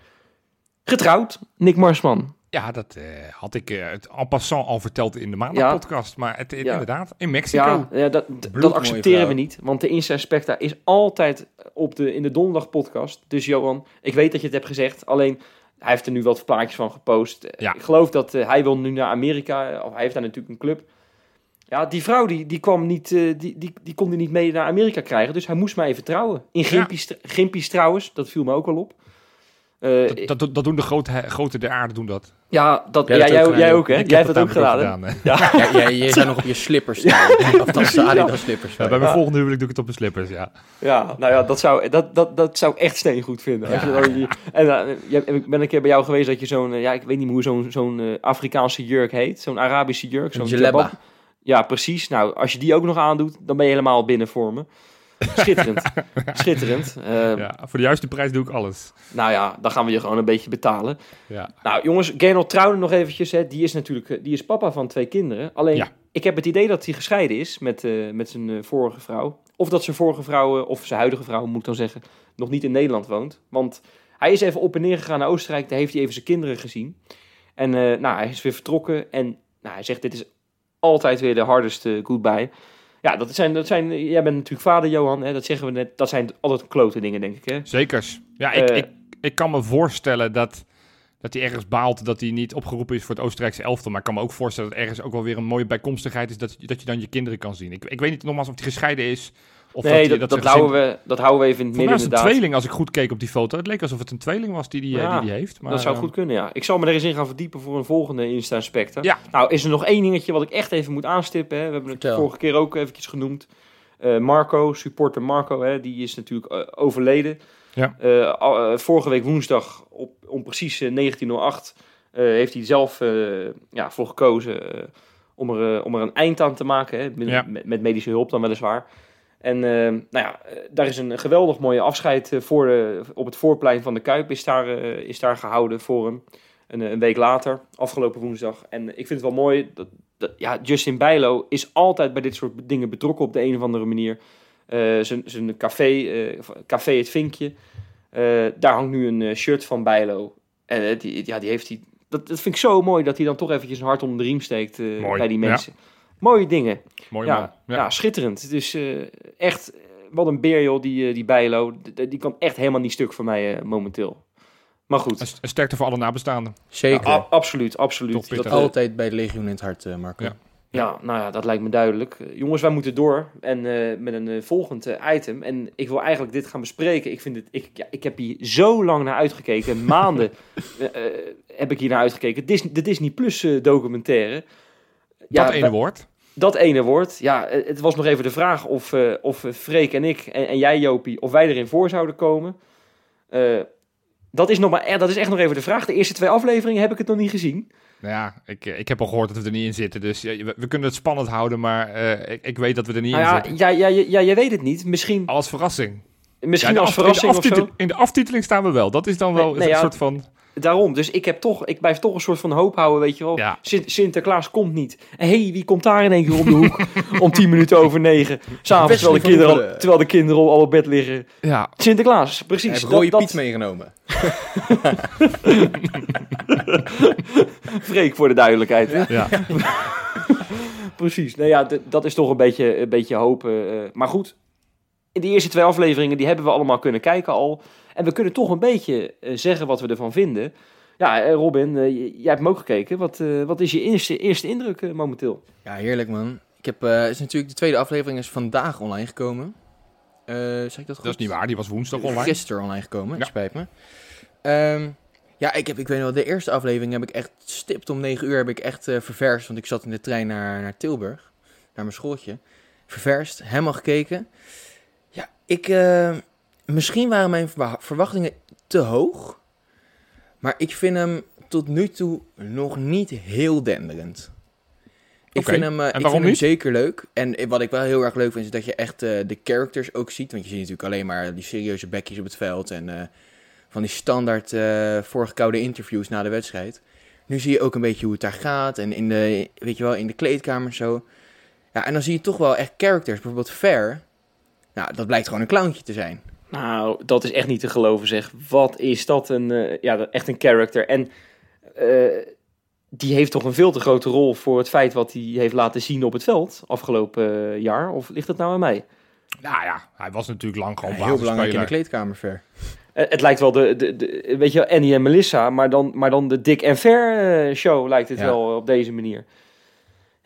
Getrouwd. Nick Marsman. Ja, dat eh, had ik eh, het en passant al verteld in de Ja. maandagpodcast. Maar het, Ja. inderdaad, in Mexico. Ja, ja dat, dat accepteren we niet. Want de Insta Specta is altijd op de, in de donderdag podcast. Dus Johan, ik weet dat je het hebt gezegd. Alleen, hij heeft er nu wat plaatjes van gepost. Eh, Ja. Ik geloof dat hij wil nu naar Amerika. Of hij heeft daar natuurlijk een club. Ja, die vrouw die, die kwam niet, die, die, die kon hij niet mee naar Amerika krijgen. Dus hij moest mij even trouwen. In Ja. Gimpies, Gimpies trouwens, dat viel me ook wel op. Eh, Dat, dat, dat doen de grote, grote der aarde doen dat. ja, dat, Jij ja, jij, ook jij gedaan, ook, hè? Ik Jij heb hebt dat ook gedaan, hè? hè. Ja. Ja, jij, jij zou nog op je slippers staan. Of dan sta je dan slippers. Ja, bij mijn volgende huwelijk doe ik het op mijn slippers, ja. Ja, nou ja, dat zou, dat, dat, dat zou ik echt steen goed vinden. Als je dan, je- en eh, ik ben een keer bij jou geweest dat je zo'n, eh, ja, ik weet niet meer hoe zo'n zo'n Afrikaanse jurk heet. Zo'n Arabische jurk. Zo'n Jalaba. Ja, precies. Nou, als je die ook nog aandoet, dan ben je helemaal binnen voor me. Schitterend. Schitterend. Eh, Ja, voor de juiste prijs doe ik alles. Nou ja, dan gaan we je gewoon een beetje betalen. Ja. Nou jongens, Gernot Trouwen nog eventjes. Hè. Die is natuurlijk eh, die is papa van twee kinderen. Alleen, Ja. ik heb het idee dat hij gescheiden is met, eh, met zijn eh, vorige vrouw. Of dat zijn vorige vrouw, of zijn huidige vrouw moet ik dan zeggen, nog niet in Nederland woont. Want hij is even op en neer gegaan naar Oostenrijk. Daar heeft hij even zijn kinderen gezien. En nou, hij is weer vertrokken. En nou, hij zegt, dit is altijd weer de hardeste goodbye. Ja, dat zijn, dat zijn, jij bent natuurlijk vader, Johan. Hè, dat zeggen we net. Dat zijn altijd klote dingen, denk ik. Hè? Zekers. Ja, ik, Eh. ik, ik kan me voorstellen dat, dat hij ergens baalt dat hij niet opgeroepen is voor het Oostenrijkse elftal. Maar ik kan me ook voorstellen dat ergens ook wel weer een mooie bijkomstigheid is dat, dat je dan je kinderen kan zien. Ik, ik weet niet nogmaals of hij gescheiden is. Of nee, dat, houden we, dat houden we even in het midden het een inderdaad. tweeling als ik goed keek op die foto. Het leek alsof het een tweeling was die, die, eh, Ja, die, die heeft. Maar, dat zou eh, goed kunnen, ja. Ik zal me er eens in gaan verdiepen voor een volgende Insta-inspector. Ja. Nou, is er nog één dingetje wat ik echt even moet aanstippen. Hè? We hebben het Vertel. vorige keer ook eventjes genoemd. Eh, Marco, supporter Marco, hè? die is natuurlijk overleden. Ja. Vorige week woensdag, op, om precies eh, 1908, eh, heeft hij zelf eh, ja, voor gekozen om, er, om er een eind aan te maken. Hè? Met, Ja. met, met medische hulp dan weliswaar. En eh, nou ja, eh, daar is een geweldig mooie afscheid eh, voor de, op het voorplein van de Kuip is daar, is daar gehouden voor hem. Een, een week later, afgelopen woensdag. En ik vind het wel mooi, dat, dat, ja, Justin Bijlo is altijd bij dit soort dingen betrokken op de een of andere manier. Eh, zijn zijn café, café Het Vinkje, daar hangt nu een shirt van Bijlo. En die, ja, die heeft hij, dat, dat vind ik zo mooi dat hij dan toch eventjes een hart onder de riem steekt bij die ja. Mooie dingen. Mooi Ja, man. ja. Ja. schitterend. Dus eh, echt, wat een beer joh, die, eh, die Bijlo. D- Die kan echt helemaal niet stuk voor mij eh, momenteel. Maar goed. Een, een sterkte voor alle nabestaanden. Zeker. Ja, absoluut, absoluut. Dat, Altijd bij de legioen in het hart, eh, Marco. Ja. ja, nou ja, dat lijkt me duidelijk. Jongens, wij moeten door en eh, met een volgend item. En ik wil eigenlijk dit gaan bespreken. Ik, vind het, ik, ja, ik heb hier zo lang naar uitgekeken. Maanden heb ik hier naar uitgekeken. Dis- de Disney Plus eh, documentaire. dat ene woord. Dat ene woord. Ja, eh, het was nog even de vraag of, eh, of eh, Freek en ik en, en jij Jopie, of wij erin voor zouden komen. Dat, is nog maar, dat is echt nog even de vraag. De eerste twee afleveringen heb ik het nog niet gezien. Nou ja, ik, ik heb al gehoord dat we er niet in zitten. Dus ja, we, we kunnen het spannend houden, maar ik, ik weet dat we er niet Nou in ja, zitten. ja, ja, ja, ja, je weet het niet. Misschien, Als verrassing. misschien Ja, als verrassing in de, of zo. in de aftiteling staan we wel. Dat is dan Nee, wel nee, een ja, soort van... Daarom. Dus ik, heb toch, ik blijf toch een soort van hoop houden, weet je wel. Ja. Sint- Sinterklaas komt niet. En hé, hey, wie komt daar in één keer om de hoek? om tien minuten over negen. S'avonds, terwijl, de kinderen al- terwijl de kinderen al op bed liggen. Ja, Sinterklaas, Hij precies. heeft Dat- rode dat- Piet meegenomen. Freek voor de duidelijkheid. ja. Precies. Nou ja, dat is toch een beetje, een beetje hopen. eh, maar goed, in de eerste twee afleveringen die hebben we allemaal kunnen kijken al. En we kunnen toch een beetje eh, zeggen wat we ervan vinden. Ja, eh, Robin, eh, jij hebt hem ook gekeken. Wat, eh, wat is je eerste, eerste indruk momenteel? Ja, heerlijk man. Ik heb, eh, is natuurlijk de tweede aflevering is vandaag online gekomen. Eh zeg ik dat goed? Dat is niet waar, die was woensdag online. Gisteren online gekomen, Ja. spijt me. Ehm, ja, ik, heb, ik weet nog, de eerste aflevering heb ik echt stipt om 9 uur heb ik echt eh, ververst. Want ik zat in de trein naar, naar Tilburg, naar mijn schooltje. Ververst, helemaal gekeken. Ja, ik, eh, misschien waren mijn verwa- verwachtingen te hoog. Maar ik vind hem tot nu toe nog niet heel denderend. Ik vind hem, ik waarom vind hem niet? zeker leuk. En wat ik wel heel erg leuk vind, is dat je echt eh, de characters ook ziet. Want je ziet natuurlijk alleen maar die serieuze bekjes op het veld. En eh, van die standaard voorgekoude interviews na de wedstrijd. Nu zie je ook een beetje hoe het daar gaat. En in de, weet je wel, in de kleedkamer zo. Ja, en dan zie je toch wel echt characters. Bijvoorbeeld Fair. Nou, dat blijkt gewoon een clowntje te zijn. Nou, dat is echt niet te geloven zeg. Wat is dat een, eh, ja, dat- echt een character. En eh, die heeft toch een veel te grote rol voor het feit wat hij heeft laten zien op het veld afgelopen eh, jaar. Of ligt het nou aan mij? Nou ja, hij was natuurlijk lang gewoon heel belangrijk in de kleedkamer. Eh, het lijkt wel de, de, de, weet je Annie en Melissa, maar dan, maar dan de Dick en Fair eh, show lijkt het Ja. wel op deze manier.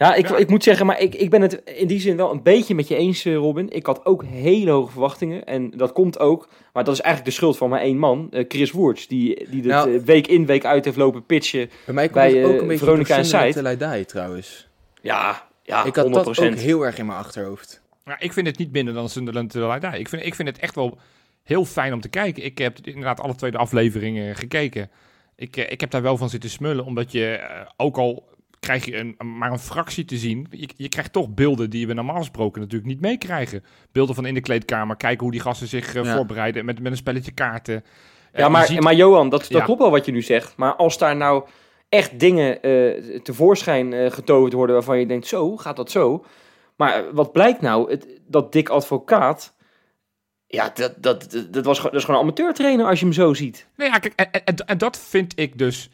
Ja, ik, Ja. ik moet zeggen, maar ik, ik ben het in die zin wel een beetje met je eens, eh, Robin. Ik had ook hele hoge verwachtingen en dat komt ook, maar dat is eigenlijk de schuld van maar één man, eh, Chris Woerts, die, die dit Nou. eh, week in, week uit heeft lopen pitchen. Bij mij komt Bij, het ook een beetje Veronica en I Die, trouwens. Ja, ja, ik had 100%. dat ook heel erg in mijn achterhoofd. Ja, ik vind het niet minder dan Sunderland Die. Ik vind, ik vind het echt wel heel fijn om te kijken. Ik heb inderdaad alle twee de afleveringen gekeken. Ik, ik heb daar wel van zitten smullen, omdat je, ook al krijg je een, maar een fractie te zien. Je, je krijgt toch beelden die we normaal gesproken natuurlijk niet meekrijgen. Beelden van in de kleedkamer, kijken hoe die gasten zich eh, Ja. voorbereiden met, met een spelletje kaarten. Eh, Ja, maar, ziet- maar Johan, dat, dat Ja. klopt wel wat je nu zegt. Maar als daar nou echt dingen eh, tevoorschijn eh getoverd worden waarvan je denkt, zo, gaat dat zo? Maar wat blijkt nou? Het, dat Dick Advocaat, ja, dat, dat, dat, was, gewoon- dat is gewoon een amateurtrainer als je hem zo ziet. Nou ja, kijk, en, en, en dat vind ik dus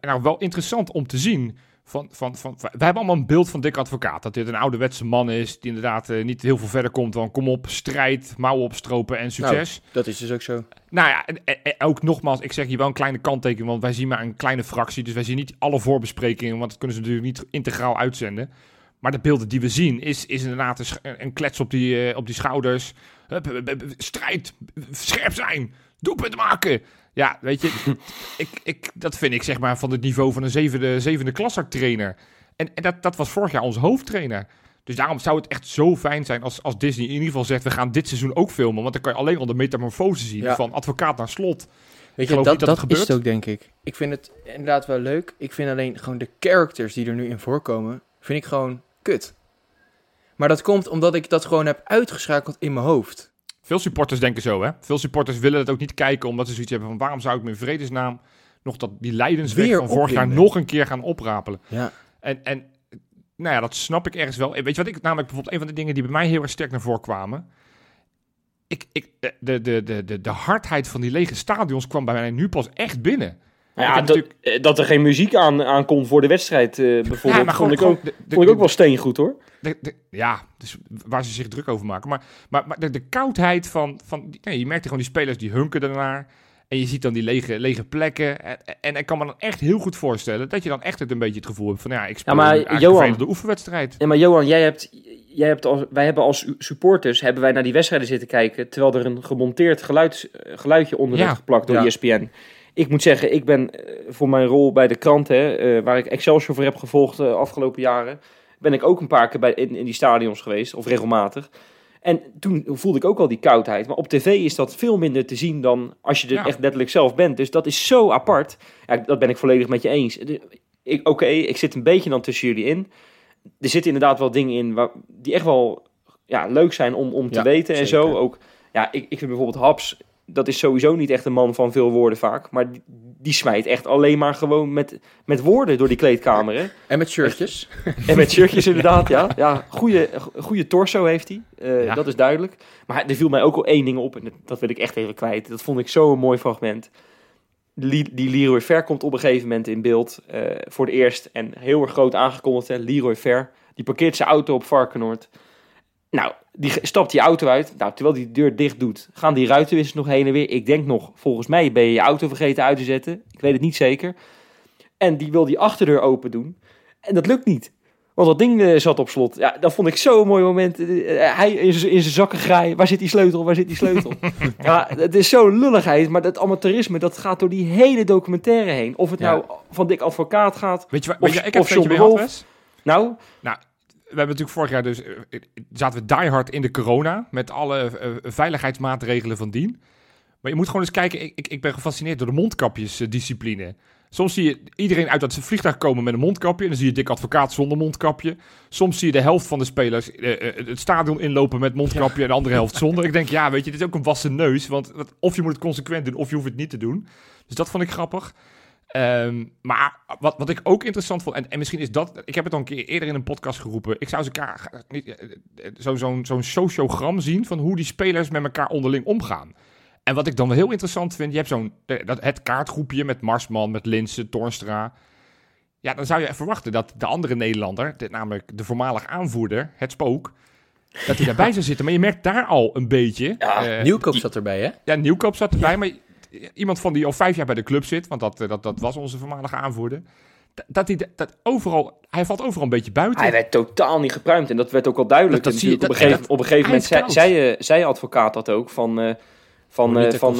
nou wel interessant om te zien. Van, van, van, wij hebben allemaal een beeld van Dick Advocaat. Dat dit een ouderwetse man is, die inderdaad eh, niet heel veel verder komt dan kom op, strijd, mouwen opstropen en succes. Dat is dus ook zo. Nou ja, en, en- en ook nogmaals, ik zeg hier wel een kleine kanttekening, want wij zien maar een kleine fractie. Dus wij zien niet alle voorbesprekingen, want dat kunnen ze natuurlijk niet integraal uitzenden. Maar de beelden die we zien, is, is inderdaad een, klets op die, eh, op die schouders. Hup, hup, hup, hup, strijd, scherp zijn, doelpunt maken. Ja, weet je, ik, ik, dat vind ik zeg maar van het niveau van een zevende, zevende trainer. En, en dat, dat was vorig jaar onze hoofdtrainer. Dus daarom zou het echt zo fijn zijn als, als Disney in ieder geval zegt... we gaan dit seizoen ook filmen. Want dan kan je alleen al de metamorfose zien Ja. van advocaat naar slot. Weet je, dat, dat is het gebeurt. ook, denk ik. Ik vind het inderdaad wel leuk. Ik vind alleen gewoon de characters die er nu in voorkomen, vind ik gewoon kut. Maar dat komt omdat ik dat gewoon heb uitgeschakeld in mijn hoofd. Veel supporters denken zo, hè? Veel supporters willen het ook niet kijken... omdat ze zoiets hebben van... waarom zou ik mijn vredesnaam nog dat, die lijdensweg Weer van vorig jaar nog een keer gaan oprapelen? Ja. En, en nou ja, dat snap ik ergens wel. En Weet je wat ik namelijk bijvoorbeeld een van de dingen die bij mij heel erg sterk naar voren kwamen? Ik, ik, de, de, de, de, de hardheid van die lege stadions kwam bij mij nu pas echt binnen. Nou ja, dat, eh, dat er geen muziek aan, aan kon voor de wedstrijd eh, bijvoorbeeld, Ja, maar vond, ik gewoon- ook, gewoon de- de- vond ik ook wel steengoed hoor. De, de- ja, dus waar ze zich druk over maken. Maar, maar, maar de, de koudheid van... van nee, je merkte gewoon die spelers die hunken ernaar. En je ziet dan die lege, lege plekken. En, en ik kan me dan echt heel goed voorstellen... dat je dan echt het een beetje het gevoel hebt van... ja, ik speel maar eigenlijk Johan- een vervelende oefenwedstrijd. Ja, maar Johan, jij hebt, jij hebt als, wij hebben als supporters hebben wij naar die wedstrijden zitten kijken, terwijl er een gemonteerd geluid, geluidje onder Ja. werd geplakt door E Ja. Ik moet zeggen, ik ben eh, voor mijn rol bij de krant, hè, eh, waar ik Excelsior voor heb gevolgd de afgelopen jaren, ben ik ook een paar keer bij, in, in die stadions geweest, of regelmatig. En toen voelde ik ook al die koudheid. Maar op tv is dat veel minder te zien dan als je er Ja. echt letterlijk zelf bent. Dus dat is zo apart. Ja, dat ben ik volledig met je eens. Oké, ik zit een beetje dan tussen jullie in. Er zitten inderdaad wel dingen in waar, die echt wel ja, leuk zijn om, om te Ja, weten en zeker. zo. Ook, ja, ik, ik vind bijvoorbeeld Haps, dat is sowieso niet echt een man van veel woorden vaak. Maar die, die smijt echt alleen maar gewoon met, met woorden door die kleedkamer. Hè? En met shirtjes. En met shirtjes inderdaad, ja. ja goede, goede torso heeft hij, Eh, Ja. dat is duidelijk. Maar er viel mij ook al één ding op en dat- dat wil ik echt even kwijt. Dat vond ik zo'n mooi fragment. Die Leroy Ver komt op een gegeven moment in beeld eh, voor het eerst. En heel erg groot aangekondigd, hè. Leroy Ver. Die parkeert zijn auto op Varkenoord. Nou, die stapt die auto uit. Nou, terwijl die deur dicht doet, gaan die ruitenwissers nog heen en weer. Ik denk nog, volgens mij ben je je auto vergeten uit te zetten. Ik weet het niet zeker. En die wil die achterdeur open doen. En dat lukt niet. Want dat ding eh, zat op slot. Ja, dat vond ik zo'n mooi moment. Eh, hij in zijn in zijn zakken graaien. Waar zit die sleutel? Waar zit die sleutel? ja, het is zo'n lulligheid. Maar dat amateurisme, dat gaat door die hele documentaire heen. Of het Ja. nou van Dick Advocaat gaat. Weet je, waar- Of- weet je ik heb of John Wes? Nou, We hebben natuurlijk vorig jaar dus... eh, zaten we diehard in de corona... met alle eh, veiligheidsmaatregelen van dien. Maar je moet gewoon eens kijken... Ik, ik, ben gefascineerd door de mondkapjesdiscipline. Soms zie je iedereen uit dat vliegtuig komen met een mondkapje... en dan zie je dik advocaat zonder mondkapje. Soms zie je de helft van de spelers eh, het stadion inlopen met mondkapje... en de andere helft zonder. Ik denk, ja, weet je, dit is ook een wassen neus. Want of je moet het consequent doen, of je hoeft het niet te doen. Dus dat vond ik grappig. Ehm, maar wat, wat ik ook interessant vond, en, en misschien is dat, ik heb het al een keer eerder in een podcast geroepen, ik zou ze elkaar eh, eh, zo- zo'n zo'n sociogram zien van hoe die spelers met elkaar onderling omgaan. En wat ik dan wel heel interessant vind, je hebt zo'n, dat, het kaartgroepje met Marsman, met Linsen, Torstra. Ja, dan zou je verwachten dat de andere Nederlander, dit namelijk de voormalig aanvoerder, het spook, dat hij daarbij zou zitten. Maar je merkt daar al een beetje. Ja, eh, Nieuwkoop zat erbij, hè? ja, Nieuwkoop zat erbij, maar iemand van die al vijf jaar bij de club zit, want dat, eh, dat, dat was onze voormalige aanvoerder. Dat, hij dat overal, hij valt overal een beetje buiten. hij werd totaal niet gepruimd. En dat werd ook al duidelijk. Dat- dat En zie je- natuurlijk op, een dat- gegeven, op een gegeven moment zei, eh, zei advocaat dat ook. Van, eh, van, eh, van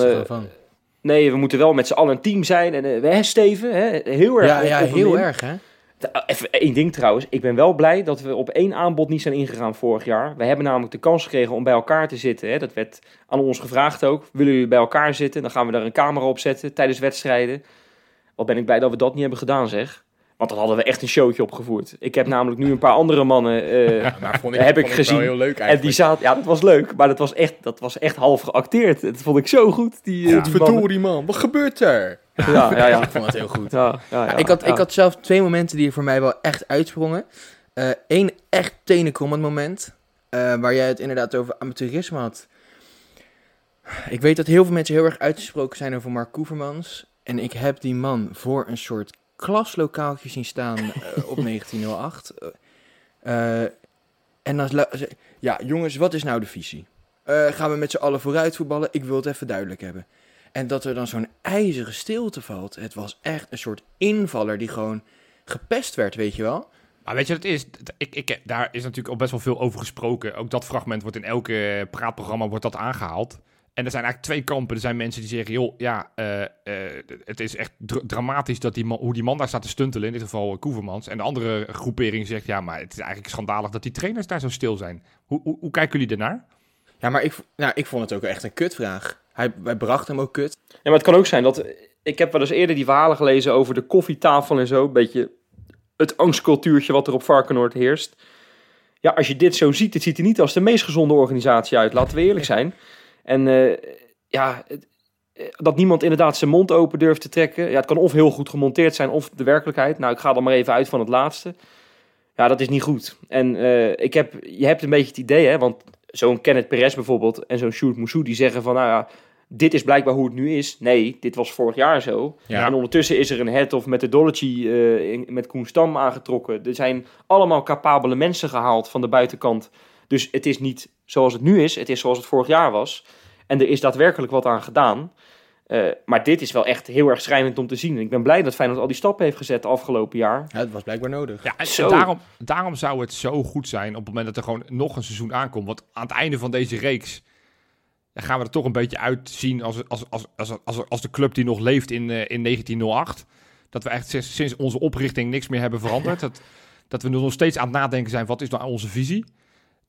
nee, we moeten wel met z'n allen een team zijn. En hè, Steven, hè, heel erg Ja, ja, heel erg, hè? Uh, Even één ding trouwens. Ik ben wel blij dat we op één aanbod niet zijn ingegaan vorig jaar. We hebben namelijk de kans gekregen om bij elkaar te zitten. Hè. Dat werd aan ons gevraagd ook. Willen jullie bij elkaar zitten? Dan gaan we daar een camera op zetten tijdens wedstrijden. Wat ben ik blij dat we dat niet hebben gedaan, zeg. Want dan hadden we echt een showtje opgevoerd. Ik heb namelijk nu een paar andere mannen... eh, Maar vond Heb ik vond gezien. wel heel leuk en die zaten... Ja, dat was leuk. Maar dat was echt, dat was echt half geacteerd. Dat vond ik zo goed. Die, eh, die. Godverdorie man, wat gebeurt er? Ja, ja, ja. Ik vond het heel goed. Ja, ja, ja, ik, had, ja. ik had zelf twee momenten die er voor mij wel echt uitsprongen. Eén echt tenenkrommend moment. eh, waar jij het inderdaad over amateurisme had. Ik weet dat heel veel mensen heel erg uitgesproken zijn over Mark Koevermans. En ik heb die man voor een soort klaslokaaltje zien staan eh, op 1908. Eh, eh, en dan... Ja, jongens, wat is nou de visie? Gaan we met z'n allen vooruit voetballen? Ik wil het even duidelijk hebben. En dat er dan zo'n ijzeren stilte valt. Het was echt een soort invaller die gewoon gepest werd, weet je wel? Maar weet je wat het is? Ik, ik, daar is natuurlijk al best wel veel over gesproken. Ook dat fragment wordt in elke praatprogramma wordt dat aangehaald. En er zijn eigenlijk twee kampen. Er zijn mensen die zeggen, joh, ja, eh, eh, het is echt dra- dramatisch dat die man, hoe die man daar staat te stuntelen. In dit geval eh, Koevermans. En de andere groepering zegt, ja, maar het is eigenlijk schandalig dat die trainers daar zo stil zijn. Hoe, hoe, hoe kijken jullie ernaar? Ja, maar ik, nou, ik vond het ook echt een kutvraag. Hij, hij bracht hem ook kut. Ja, maar het kan ook zijn dat... Ik heb wel eens eerder die verhalen gelezen over de koffietafel en zo. Een beetje het angstcultuurtje wat er op Varkenoord heerst. Ja, als je dit zo ziet, het ziet er niet als de meest gezonde organisatie uit. Laten we eerlijk zijn. En eh, ja, eh, dat niemand inderdaad zijn mond open durft te trekken. Ja, het kan of heel goed gemonteerd zijn of de werkelijkheid. Nou, ik ga dan maar even uit van het laatste. Ja, dat is niet goed. En eh, ik heb, je hebt een beetje het idee, hè, want zo'n Kenneth Perez bijvoorbeeld en zo'n Sjoerd Moussou, die zeggen van, nou ja, dit is blijkbaar hoe het nu is. Nee, dit was vorig jaar zo. Ja. En ondertussen is er een head of methodology eh, in- met Koen Stam aangetrokken. Er zijn allemaal capabele mensen gehaald van de buitenkant. Dus het is niet zoals het nu is, het is zoals het vorig jaar was. En er is daadwerkelijk wat aan gedaan. Eh, maar dit is wel echt heel erg schrijnend om te zien. En ik ben blij dat Feyenoord al die stappen heeft gezet de afgelopen jaar. Ja, het was blijkbaar nodig. Ja, en Zo. daarom, daarom zou het zo goed zijn op het moment dat er gewoon nog een seizoen aankomt. Want aan het einde van deze reeks dan gaan we er toch een beetje uitzien als, als, als, als, als, als de club die nog leeft in, eh, in 1908. Dat we echt sinds, sinds onze oprichting niks meer hebben veranderd. Dat, dat we nog steeds aan het nadenken zijn, wat is nou onze visie?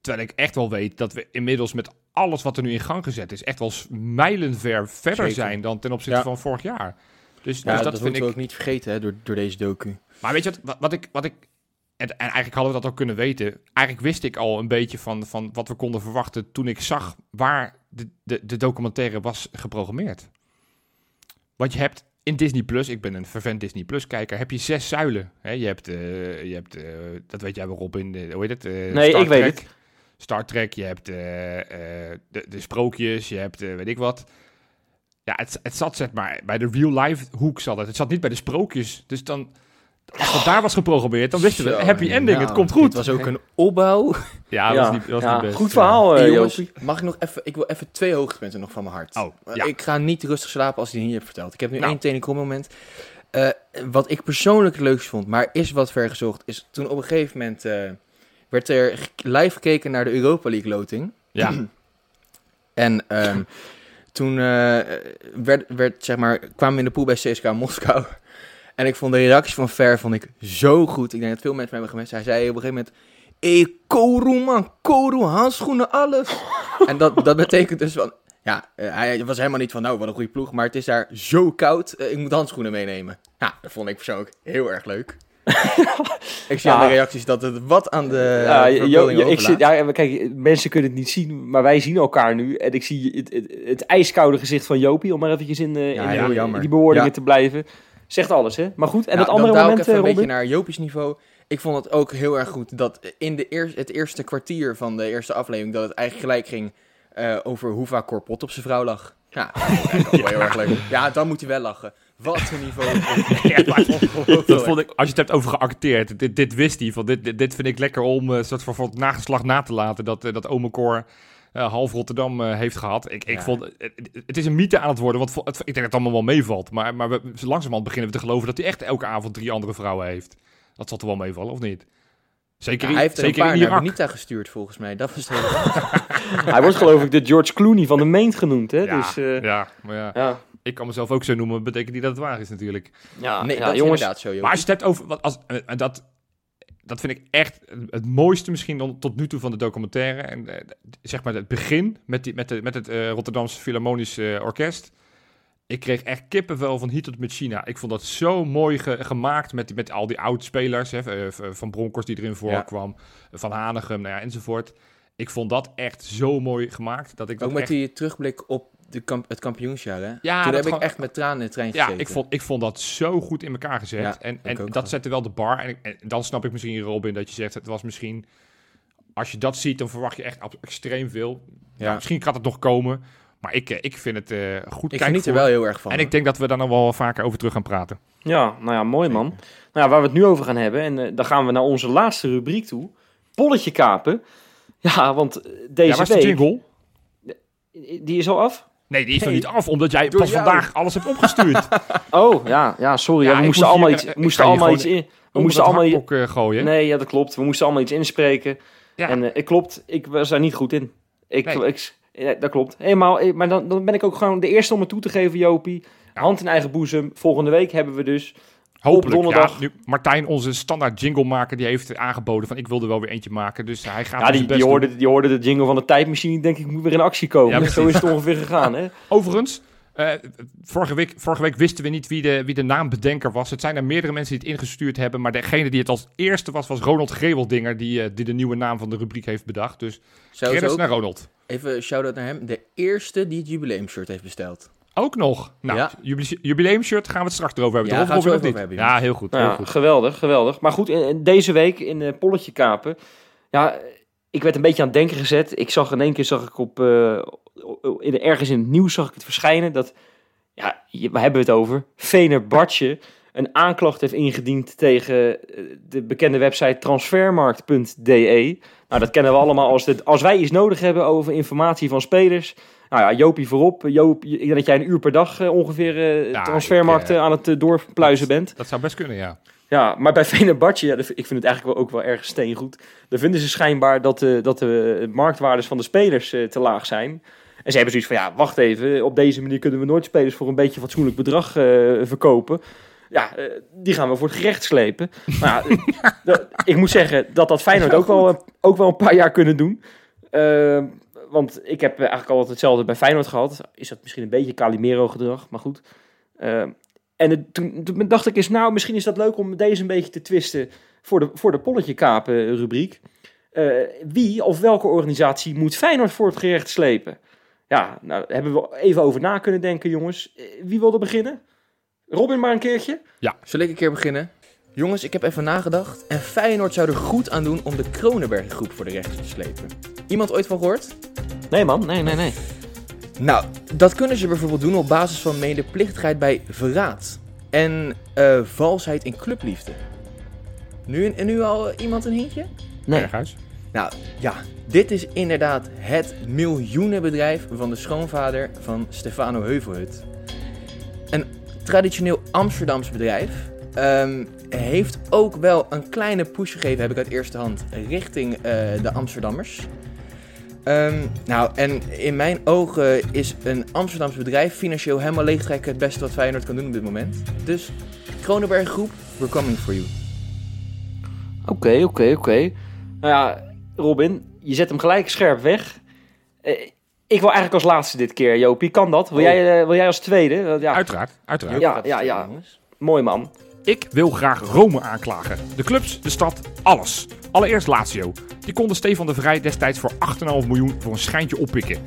Terwijl ik echt wel weet dat we inmiddels met alles wat er nu in gang gezet is, echt wel mijlenver verder Zeker. zijn dan ten opzichte Ja. van vorig jaar. Dus, Ja, dus dat, dat vind moeten ik... we ook niet vergeten hè, door, door deze docu. Maar weet je wat, wat, wat ik... Wat ik en, en eigenlijk hadden we dat ook kunnen weten. Eigenlijk wist ik al een beetje van, van wat we konden verwachten toen ik zag waar de, de, de documentaire was geprogrammeerd. Want je hebt in Disney Plus, ik ben een fervent Disney Plus kijker, heb je zes zuilen. Hè, je hebt, eh, je hebt eh, dat weet jij wel Rob in, de, hoe heet het? Eh, Nee, Star ik weet Trek. Star Trek, je hebt eh, eh, de, de sprookjes, je hebt eh, weet ik wat. Ja, het, het zat zeg maar bij de real life hoek zat het. Het zat niet bij de sprookjes. Dus dan, als het daar was geprogrammeerd, dan wisten we, happy ending, nou, het komt goed. Het was ook een opbouw. Ja, dat was niet, was ja, niet best. goed verhaal, Hey, jongens, mag ik nog even... Ik wil even twee hoogtepunten nog van mijn hart. Oh, ja. Ik ga niet rustig slapen als ik die hier heb verteld. Ik heb nu Nou. één tenenkrom moment. Eh, wat ik persoonlijk het leukst vond, maar is wat vergezocht, is toen op een gegeven moment eh, werd er live gekeken naar de Europa League loting. Ja, En ehm, toen eh, werd, werd, zeg maar, kwamen we in de pool bij CSKA Moskou. En ik vond de reactie van Ver vond ik zo goed. Ik denk dat veel mensen mij hebben gemist. Hij zei op een gegeven moment... Hey, Koru man, Koru, handschoenen, alles. en dat, dat betekent dus van... Ja, eh, hij was helemaal niet van, nou, wat een goede ploeg. Maar het is daar zo koud, eh, ik moet handschoenen meenemen. Ja, dat vond ik persoonlijk heel erg leuk. Ik zie Ja. aan de reacties dat het wat aan de Ja, Jo- Jo- ik zit, ja, kijk, mensen kunnen het niet zien, maar wij zien elkaar nu. En ik zie het, het, het ijskoude gezicht van Jopie, om maar eventjes in, eh, Ja, in, in die bewoordingen te blijven. Zegt alles, hè? Maar goed, en dat andere moment, ik even eh, een beetje Robin? naar Jopies niveau. Ik vond het ook heel erg goed dat in de het eerste kwartier van de eerste aflevering... dat het eigenlijk gelijk ging eh, over hoe vaak Corpot op zijn vrouw lag. Ja, dat vond ik eigenlijk ook wel heel erg leuk. Ja, dan moet hij wel lachen. Wat een niveau. Ja, maar dat vond ik, als je het hebt over geacteerd, dit, dit wist hij. Van dit, dit, dit vind ik lekker om een soort van, van nageslag na te laten. Dat, eh, dat Ome Cor eh, half Rotterdam eh, heeft gehad. Ik, ik Ja. vond, het, het is een mythe aan het worden, want het, ik denk dat het allemaal wel meevalt. Maar, maar we, langzamerhand beginnen we te geloven dat hij echt elke avond drie andere vrouwen heeft. Dat zal toch wel meevallen, of niet? Zeker, Ja, hij heeft er een paar naar. Benita gestuurd volgens mij. Dat was het hele... Hij wordt geloof ik de George Clooney van de Meent genoemd, hè? Ja, Dus, eh, ja, maar ja, ja. Ik kan mezelf ook zo noemen, betekent niet dat het waar is natuurlijk. Ja, Nee, ja, dat is jongens. inderdaad zo. Maar als je het hebt over, wat als, eh, en dat, dat vind ik echt het mooiste misschien dan tot nu toe van de documentaire. En eh, zeg maar het begin met, die, met, de, met het eh, Rotterdamse Philharmonisch eh, Orkest. Ik kreeg echt kippenvel van hier tot met China. Ik vond dat zo mooi ge- gemaakt met, met al die oud-spelers. Eh, van Bronckhorst die erin voorkwam. Van Hanegem, nou ja, enzovoort. Ik vond dat echt zo mooi gemaakt. Dat ik dat Ook met echt- die terugblik op de kamp het kampioensjaar, hè? Ja, Toen dat heb ik echt met tranen in de trein Ja, gezeten. ik vond, ik vond dat zo goed in elkaar gezet. Ja, en en dat zette wel de bar. En, dan snap ik misschien, Robin, dat je zegt... het was misschien... Als je dat ziet, dan verwacht je echt extreem veel. Ja. Misschien gaat het nog komen. Maar ik, eh, ik vind het eh, goed Ik geniet er wel heel erg van. En ik denk dat we daar nog wel vaker over terug gaan praten. Ja, nou ja, mooi man. Nou ja, waar we het nu over gaan hebben, en eh, dan gaan we naar onze laatste rubriek toe. Polletje kapen. Ja, want deze ja, waar is de week... jingle? Die is al af? Nee, die is nog niet af, omdat jij Door pas jou. vandaag alles hebt opgestuurd. Oh, ja, ja sorry. Ja, Ja, we moesten moest allemaal hier, iets, eh, we moesten allemaal iets in... We moesten allemaal... i- uh, gooien. Nee, ja, dat klopt. We moesten allemaal iets inspreken. Ja. En eh, klopt, ik was daar niet goed in. Ik, Nee. ik, ja, dat klopt. Helemaal, eh, maar dan, dan ben ik ook gewoon de eerste om het toe te geven, Jopie. Hand in eigen boezem. Volgende week hebben we dus... Hopelijk. op donderdag. Ja, nu, Martijn, onze standaard jingle maker, die heeft aangeboden van ik wilde wel weer eentje maken. Dus hij gaat Ja, die, best die, hoorde, die hoorde de jingle van de tijdmachine. Denk ik, moet weer in actie komen. Ja. Zo is het ongeveer gegaan, hè? Overigens, eh, vorige, week, vorige week wisten we niet wie de, wie de naambedenker was. Het zijn er meerdere mensen die het ingestuurd hebben. Maar degene die het als eerste was, was Ronald Greweldinger. Die, eh, die de nieuwe naam van de rubriek heeft bedacht. Dus credits naar Ronald. even shout-out naar hem, de eerste die het jubileumshirt heeft besteld. Ook nog. Nou, Ja. jubile- jubileumshirt gaan we het straks erover hebben. Ja, we over hebben, niet? Ja, heel goed. Nou heel ja, goed. geweldig, geweldig. Maar goed, in- in deze week in eh Polletje Kapen... Ja, ik werd een beetje aan het denken gezet. Ik zag in één keer, zag ik op... eh, in, ergens in het nieuws zag ik het verschijnen dat... Ja, waar hebben we het over? Vener Bartje een aanklacht heeft ingediend tegen eh, de bekende website transfermarkt.de. Nou, dat kennen we allemaal als, het, als wij iets nodig hebben over informatie van spelers. Nou ja, Jopie voorop. Joop, ik denk dat jij een uur per dag eh, ongeveer eh Ja, transfermarkt ik, eh, eh, aan het eh, doorpluizen bent. Dat zou best kunnen, ja. Ja, maar bij Venerbatje, ja, ik vind het eigenlijk wel ook wel erg steengoed. Daar vinden ze schijnbaar dat de, dat de marktwaardes van de spelers eh, te laag zijn. En ze hebben zoiets van, ja, wacht even, op deze manier kunnen we nooit spelers voor een beetje fatsoenlijk bedrag eh, verkopen. Ja, eh, die gaan we voor het gerecht slepen. Maar ja, eh, ik moet zeggen dat dat Feyenoord ook wel, eh, ook wel een paar jaar kunnen doen. Eh, want ik heb eigenlijk altijd hetzelfde bij Feyenoord gehad. Is dat misschien een beetje Calimero-gedrag, maar goed. Eh, en het- toen, toen dacht ik eens, nou, misschien is dat leuk om deze een beetje te twisten voor de, voor de polletje kapen rubriek. Eh, wie of welke organisatie moet Feyenoord voor het gerecht slepen? Ja, nou, daar hebben we even over na kunnen denken, jongens. Eh, wie wilde beginnen? Robin maar een keertje? Zal ik een keer beginnen? Jongens, ik heb even nagedacht. En Feyenoord zou er goed aan doen om de Kronenberg groep voor de rechter te slepen. Iemand ooit van gehoord? Nee man, nee, nee, nee. Nou, dat kunnen ze bijvoorbeeld doen op basis van medeplichtigheid bij verraad. En eh, valsheid in clubliefde. Nu, en nu al iemand een hintje? Nee. Berghuis. Nou ja, dit is inderdaad het miljoenenbedrijf van de schoonvader van Stefano Heuvelhut. Een traditioneel Amsterdams bedrijf. ehm, heeft ook wel een kleine push gegeven, heb ik uit eerste hand, richting eh, de Amsterdammers. Ehm, nou, en in mijn ogen is een Amsterdams bedrijf financieel helemaal leegtrekken het beste wat Feyenoord kan doen op dit moment. Dus, Kronenberg Groep, we're coming for you. Oké, oké, oké. Nou ja, Robin, je zet hem gelijk scherp weg. Eh, ik wil eigenlijk als laatste dit keer, Jopie. Kan dat? Wil, Oh. jij, eh, wil jij als tweede? Ja, Uiteraard, uiteraard. Ja, ja, ja. mooi man. Ik wil graag Rome aanklagen. De clubs, de stad, alles. Allereerst Lazio. Die konden Stefan de Vrij destijds voor 8,5 miljoen voor een schijntje oppikken.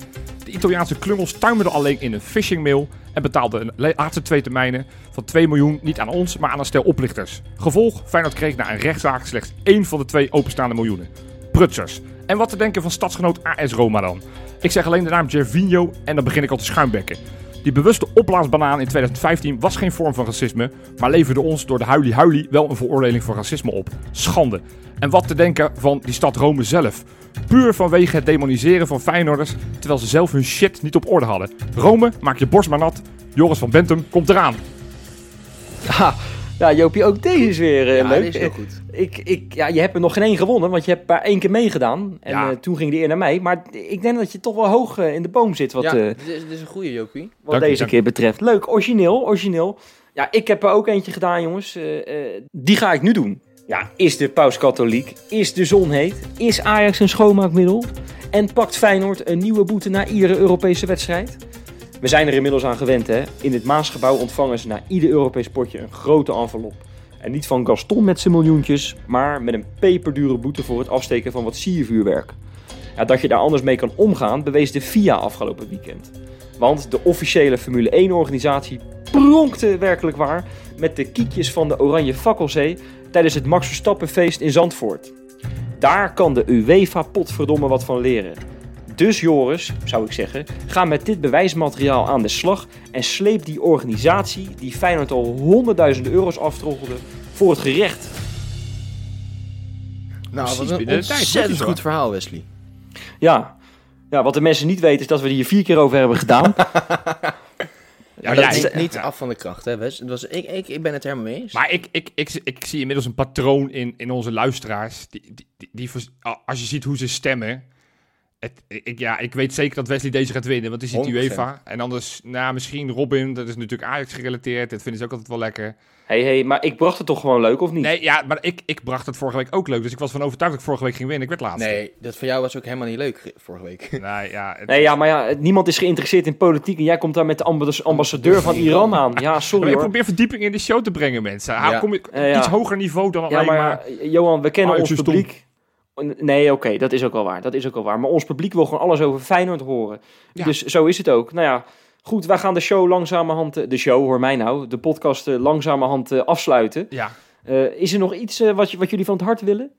De Italiaanse klungels tuimelden alleen in een phishingmail en betaalden le- laatste twee termijnen van 2 miljoen niet aan ons, maar aan een stel oplichters. Gevolg, Feyenoord kreeg na een rechtszaak slechts één van de twee openstaande miljoenen. Prutsers. En wat te denken van stadsgenoot AS Roma dan? Ik zeg alleen de naam Gervinho en dan begin ik al te schuimbekken. Die bewuste opblaasbanaan in 2015 was geen vorm van racisme, maar leverde ons door de huilie huilie wel een veroordeling voor racisme op. Schande. En wat te denken van die stad Rome zelf. Puur vanwege het demoniseren van Feyenoorders, terwijl ze zelf hun shit niet op orde hadden. Rome, maak je borst maar nat. Joris van Bentum komt eraan. Ja, ja Jopie, ook deze is weer eh, Ja, leuk. dit is heel goed. Ik, ik, ja, je hebt er nog geen één gewonnen, want je hebt maar één keer meegedaan. En Ja. eh, toen ging die eer naar mij. Maar ik denk dat je toch wel hoog eh, in de boom zit wat, ja, eh, dit, is, dit is een goede Jopie. wat Dank deze dank keer betreft. Leuk, origineel, origineel. Ja, ik heb er ook eentje gedaan, jongens. Eh, eh, die ga ik nu doen. Ja, is de paus katholiek? Is de zon heet? Is Ajax een schoonmaakmiddel? En pakt Feyenoord een nieuwe boete na iedere Europese wedstrijd? We zijn er inmiddels aan gewend, hè. In het Maasgebouw ontvangen ze na ieder Europees potje een grote envelop. En niet van Gaston met zijn miljoentjes, maar met een peperdure boete voor het afsteken van wat siervuurwerk. Ja, dat je daar anders mee kan omgaan, bewees de FIA afgelopen weekend. Want de officiële Formule 1-organisatie pronkte werkelijk waar met de kiekjes van de Oranje Fakkelzee tijdens het Max Verstappen-feest in Zandvoort. Daar kan de UEFA potverdomme wat van leren. Dus Joris, zou ik zeggen, ga met dit bewijsmateriaal aan de slag en sleep die organisatie die Feyenoord al honderdduizenden euro's aftroggelde voor het gerecht. Nou, Precies wat een ontzettend dat is goed verhaal, Wesley. Ja. ja, wat de mensen niet weten is dat we er hier vier keer over hebben gedaan. Ja, dat neemt niet af van de kracht, hè, Wes? Het was, ik, ik, ik ben het helemaal mee eens. Maar ik, ik, ik, ik zie inmiddels een patroon in, in onze luisteraars. Die, die, die, als je ziet hoe ze stemmen. Het, ik, ja, ik weet zeker dat Wesley deze gaat winnen, want het 100%. UEFA. En anders, nou, misschien Robin, dat is natuurlijk Ajax gerelateerd. Dat vinden ze ook altijd wel lekker. hey, hey, maar ik bracht het toch gewoon leuk, of niet? Nee, ja, maar ik, ik bracht het vorige week ook leuk. Dus ik was van overtuigd dat ik vorige week ging winnen. Ik werd laatste. nee, dat van jou was ook helemaal niet leuk ge- vorige week. Nee, ja, het- Nee, ja, maar ja, niemand is geïnteresseerd in politiek en jij komt daar met de ambas- ambassadeur van Iran aan. Ja, Maar sorry ik hoor. probeer verdieping in de show te brengen, mensen. Ja. Kom je Eh, ja. iets hoger niveau dan Ja, alleen maar maar... ja, Johan, we kennen Ajax ons stom. Nee, oké, dat is ook wel waar. Dat is ook wel waar. Maar ons publiek wil gewoon alles over Feyenoord horen. Ja. Dus zo is het ook. Nou ja, goed, wij gaan de show langzamerhand... eh, De show, hoor mij nou. De podcast eh, langzamerhand eh, afsluiten. Ja, is er nog iets wat, wat jullie van het hart willen?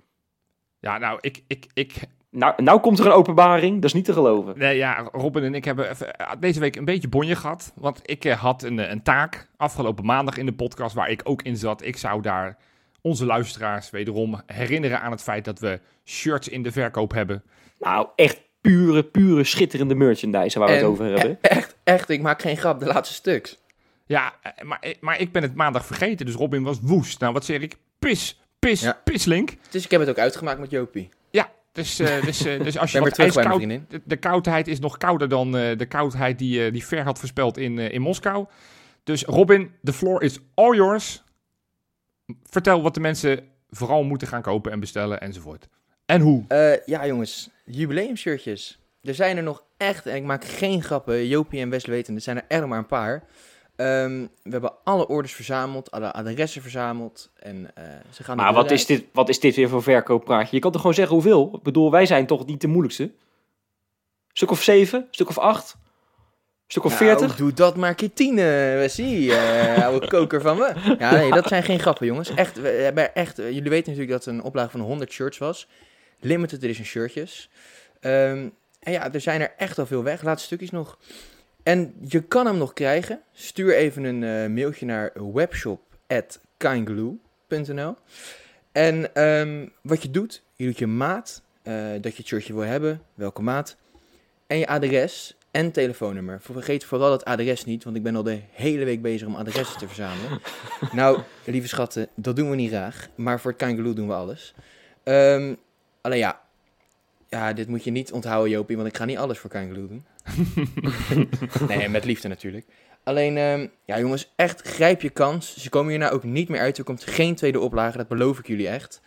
ja, nou, ik, ik, ik, Nou, nou komt er een openbaring. Dat is niet te geloven. Nee, ja, Robin en ik hebben deze week een beetje bonje gehad. Want ik had een, een taak afgelopen maandag in de podcast waar ik ook in zat. Ik zou daar onze luisteraars wederom herinneren aan het feit dat we shirts in de verkoop hebben. Nou, echt pure, pure schitterende merchandise waar we het over hebben. e- Echt, echt, ik maak geen grap, de laatste stuks. Ja, eh, maar, eh, maar ik ben het maandag vergeten, dus Robin was woest. Nou, wat zeg ik? Pis, pis, Ja. pislink. Dus ik heb het ook uitgemaakt met Jopie. Ja, dus, eh, dus, eh, dus als je wat ijskoud... De, de koudheid is nog kouder dan eh, de koudheid die, eh, die Ver had voorspeld in, eh, in Moskou. Dus Robin, the floor is all yours. Vertel wat de mensen vooral moeten gaan kopen en bestellen enzovoort. En hoe. Eh, ja, jongens, jubileumshirtjes. Er zijn er nog echt, en ik maak geen grappen, Jopie en Wesley weten, er zijn er echt nog maar een paar. Ehm, we hebben alle orders verzameld, alle adressen verzameld. En eh, ze gaan Maar wat is, dit, wat is dit weer voor verkooppraatje? Je kan toch gewoon zeggen hoeveel? Ik bedoel, wij zijn toch niet de moeilijkste? Stuk of zeven? Stuk of acht? Stuk of Nou, veertig? doe dat maar keer tien, eh, Wesley, eh, oude koker van me. Ja, nee, dat zijn geen grappen, jongens. Echt, we hebben echt, eh, jullie weten natuurlijk dat het een oplage van 100 shirts was. Limited edition shirtjes. Ehm, en ja, er zijn er echt al veel weg. Laatste stukjes nog. En je kan hem nog krijgen. Stuur even een eh, mailtje naar webshop.kindglue.nl En ehm, wat je doet, je doet je maat, dat je het shirtje wil hebben, welke maat, en je adres en telefoonnummer. Vergeet vooral het adres niet, want ik ben al de hele week bezig om adressen te verzamelen. nou, lieve schatten, dat doen we niet graag, maar voor het Kangaloo doen we alles. Ehm, alleen ja, ja, dit moet je niet onthouden, Jopie, want ik ga niet alles voor Kangaloo doen. nee, met liefde natuurlijk. Alleen, ehm, ja jongens, echt grijp je kans. Ze komen hier nou ook niet meer uit. Er komt geen tweede oplage, dat beloof ik jullie echt.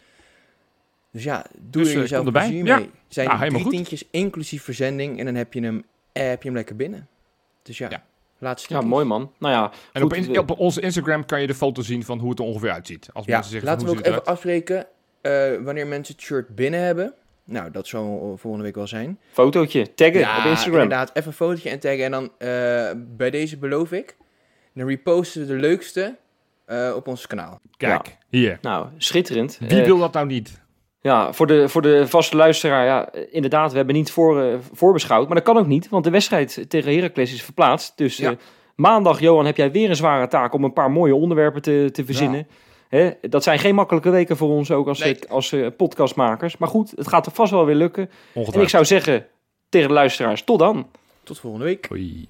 Dus ja, doe Dus, er eh, jezelf plezier Ja. mee. Zijn Nou, helemaal drie tientjes inclusief verzending en dan heb je hem, heb je hem lekker binnen. Dus ja, Ja. laatste Ja, mooi man. Nou ja, En goed, op, in- we- op onze Instagram kan je de foto zien van hoe het er ongeveer uitziet. Als Ja, mensen zeggen laten we ook even afspreken eh, wanneer mensen het shirt binnen hebben. Nou, dat zal volgende week wel zijn. fotootje, taggen op Instagram. inderdaad. Even een fotootje en taggen. En dan eh, bij deze beloof ik, dan reposten we de leukste eh, op ons kanaal. Kijk, hier. Nou, schitterend. Wie wil dat nou niet? Ja, voor de, voor de vaste luisteraar, ja, inderdaad, we hebben niet voor, eh, voorbeschouwd. Maar dat kan ook niet, want de wedstrijd tegen Heracles is verplaatst. Dus Ja. eh, maandag, Johan, heb jij weer een zware taak om een paar mooie onderwerpen te, te verzinnen. Hè, dat zijn geen makkelijke weken voor ons ook als, Nee. eh, als podcastmakers. Maar goed, het gaat er vast wel weer lukken. En ik zou zeggen tegen de luisteraars, tot dan. Tot volgende week. Oei.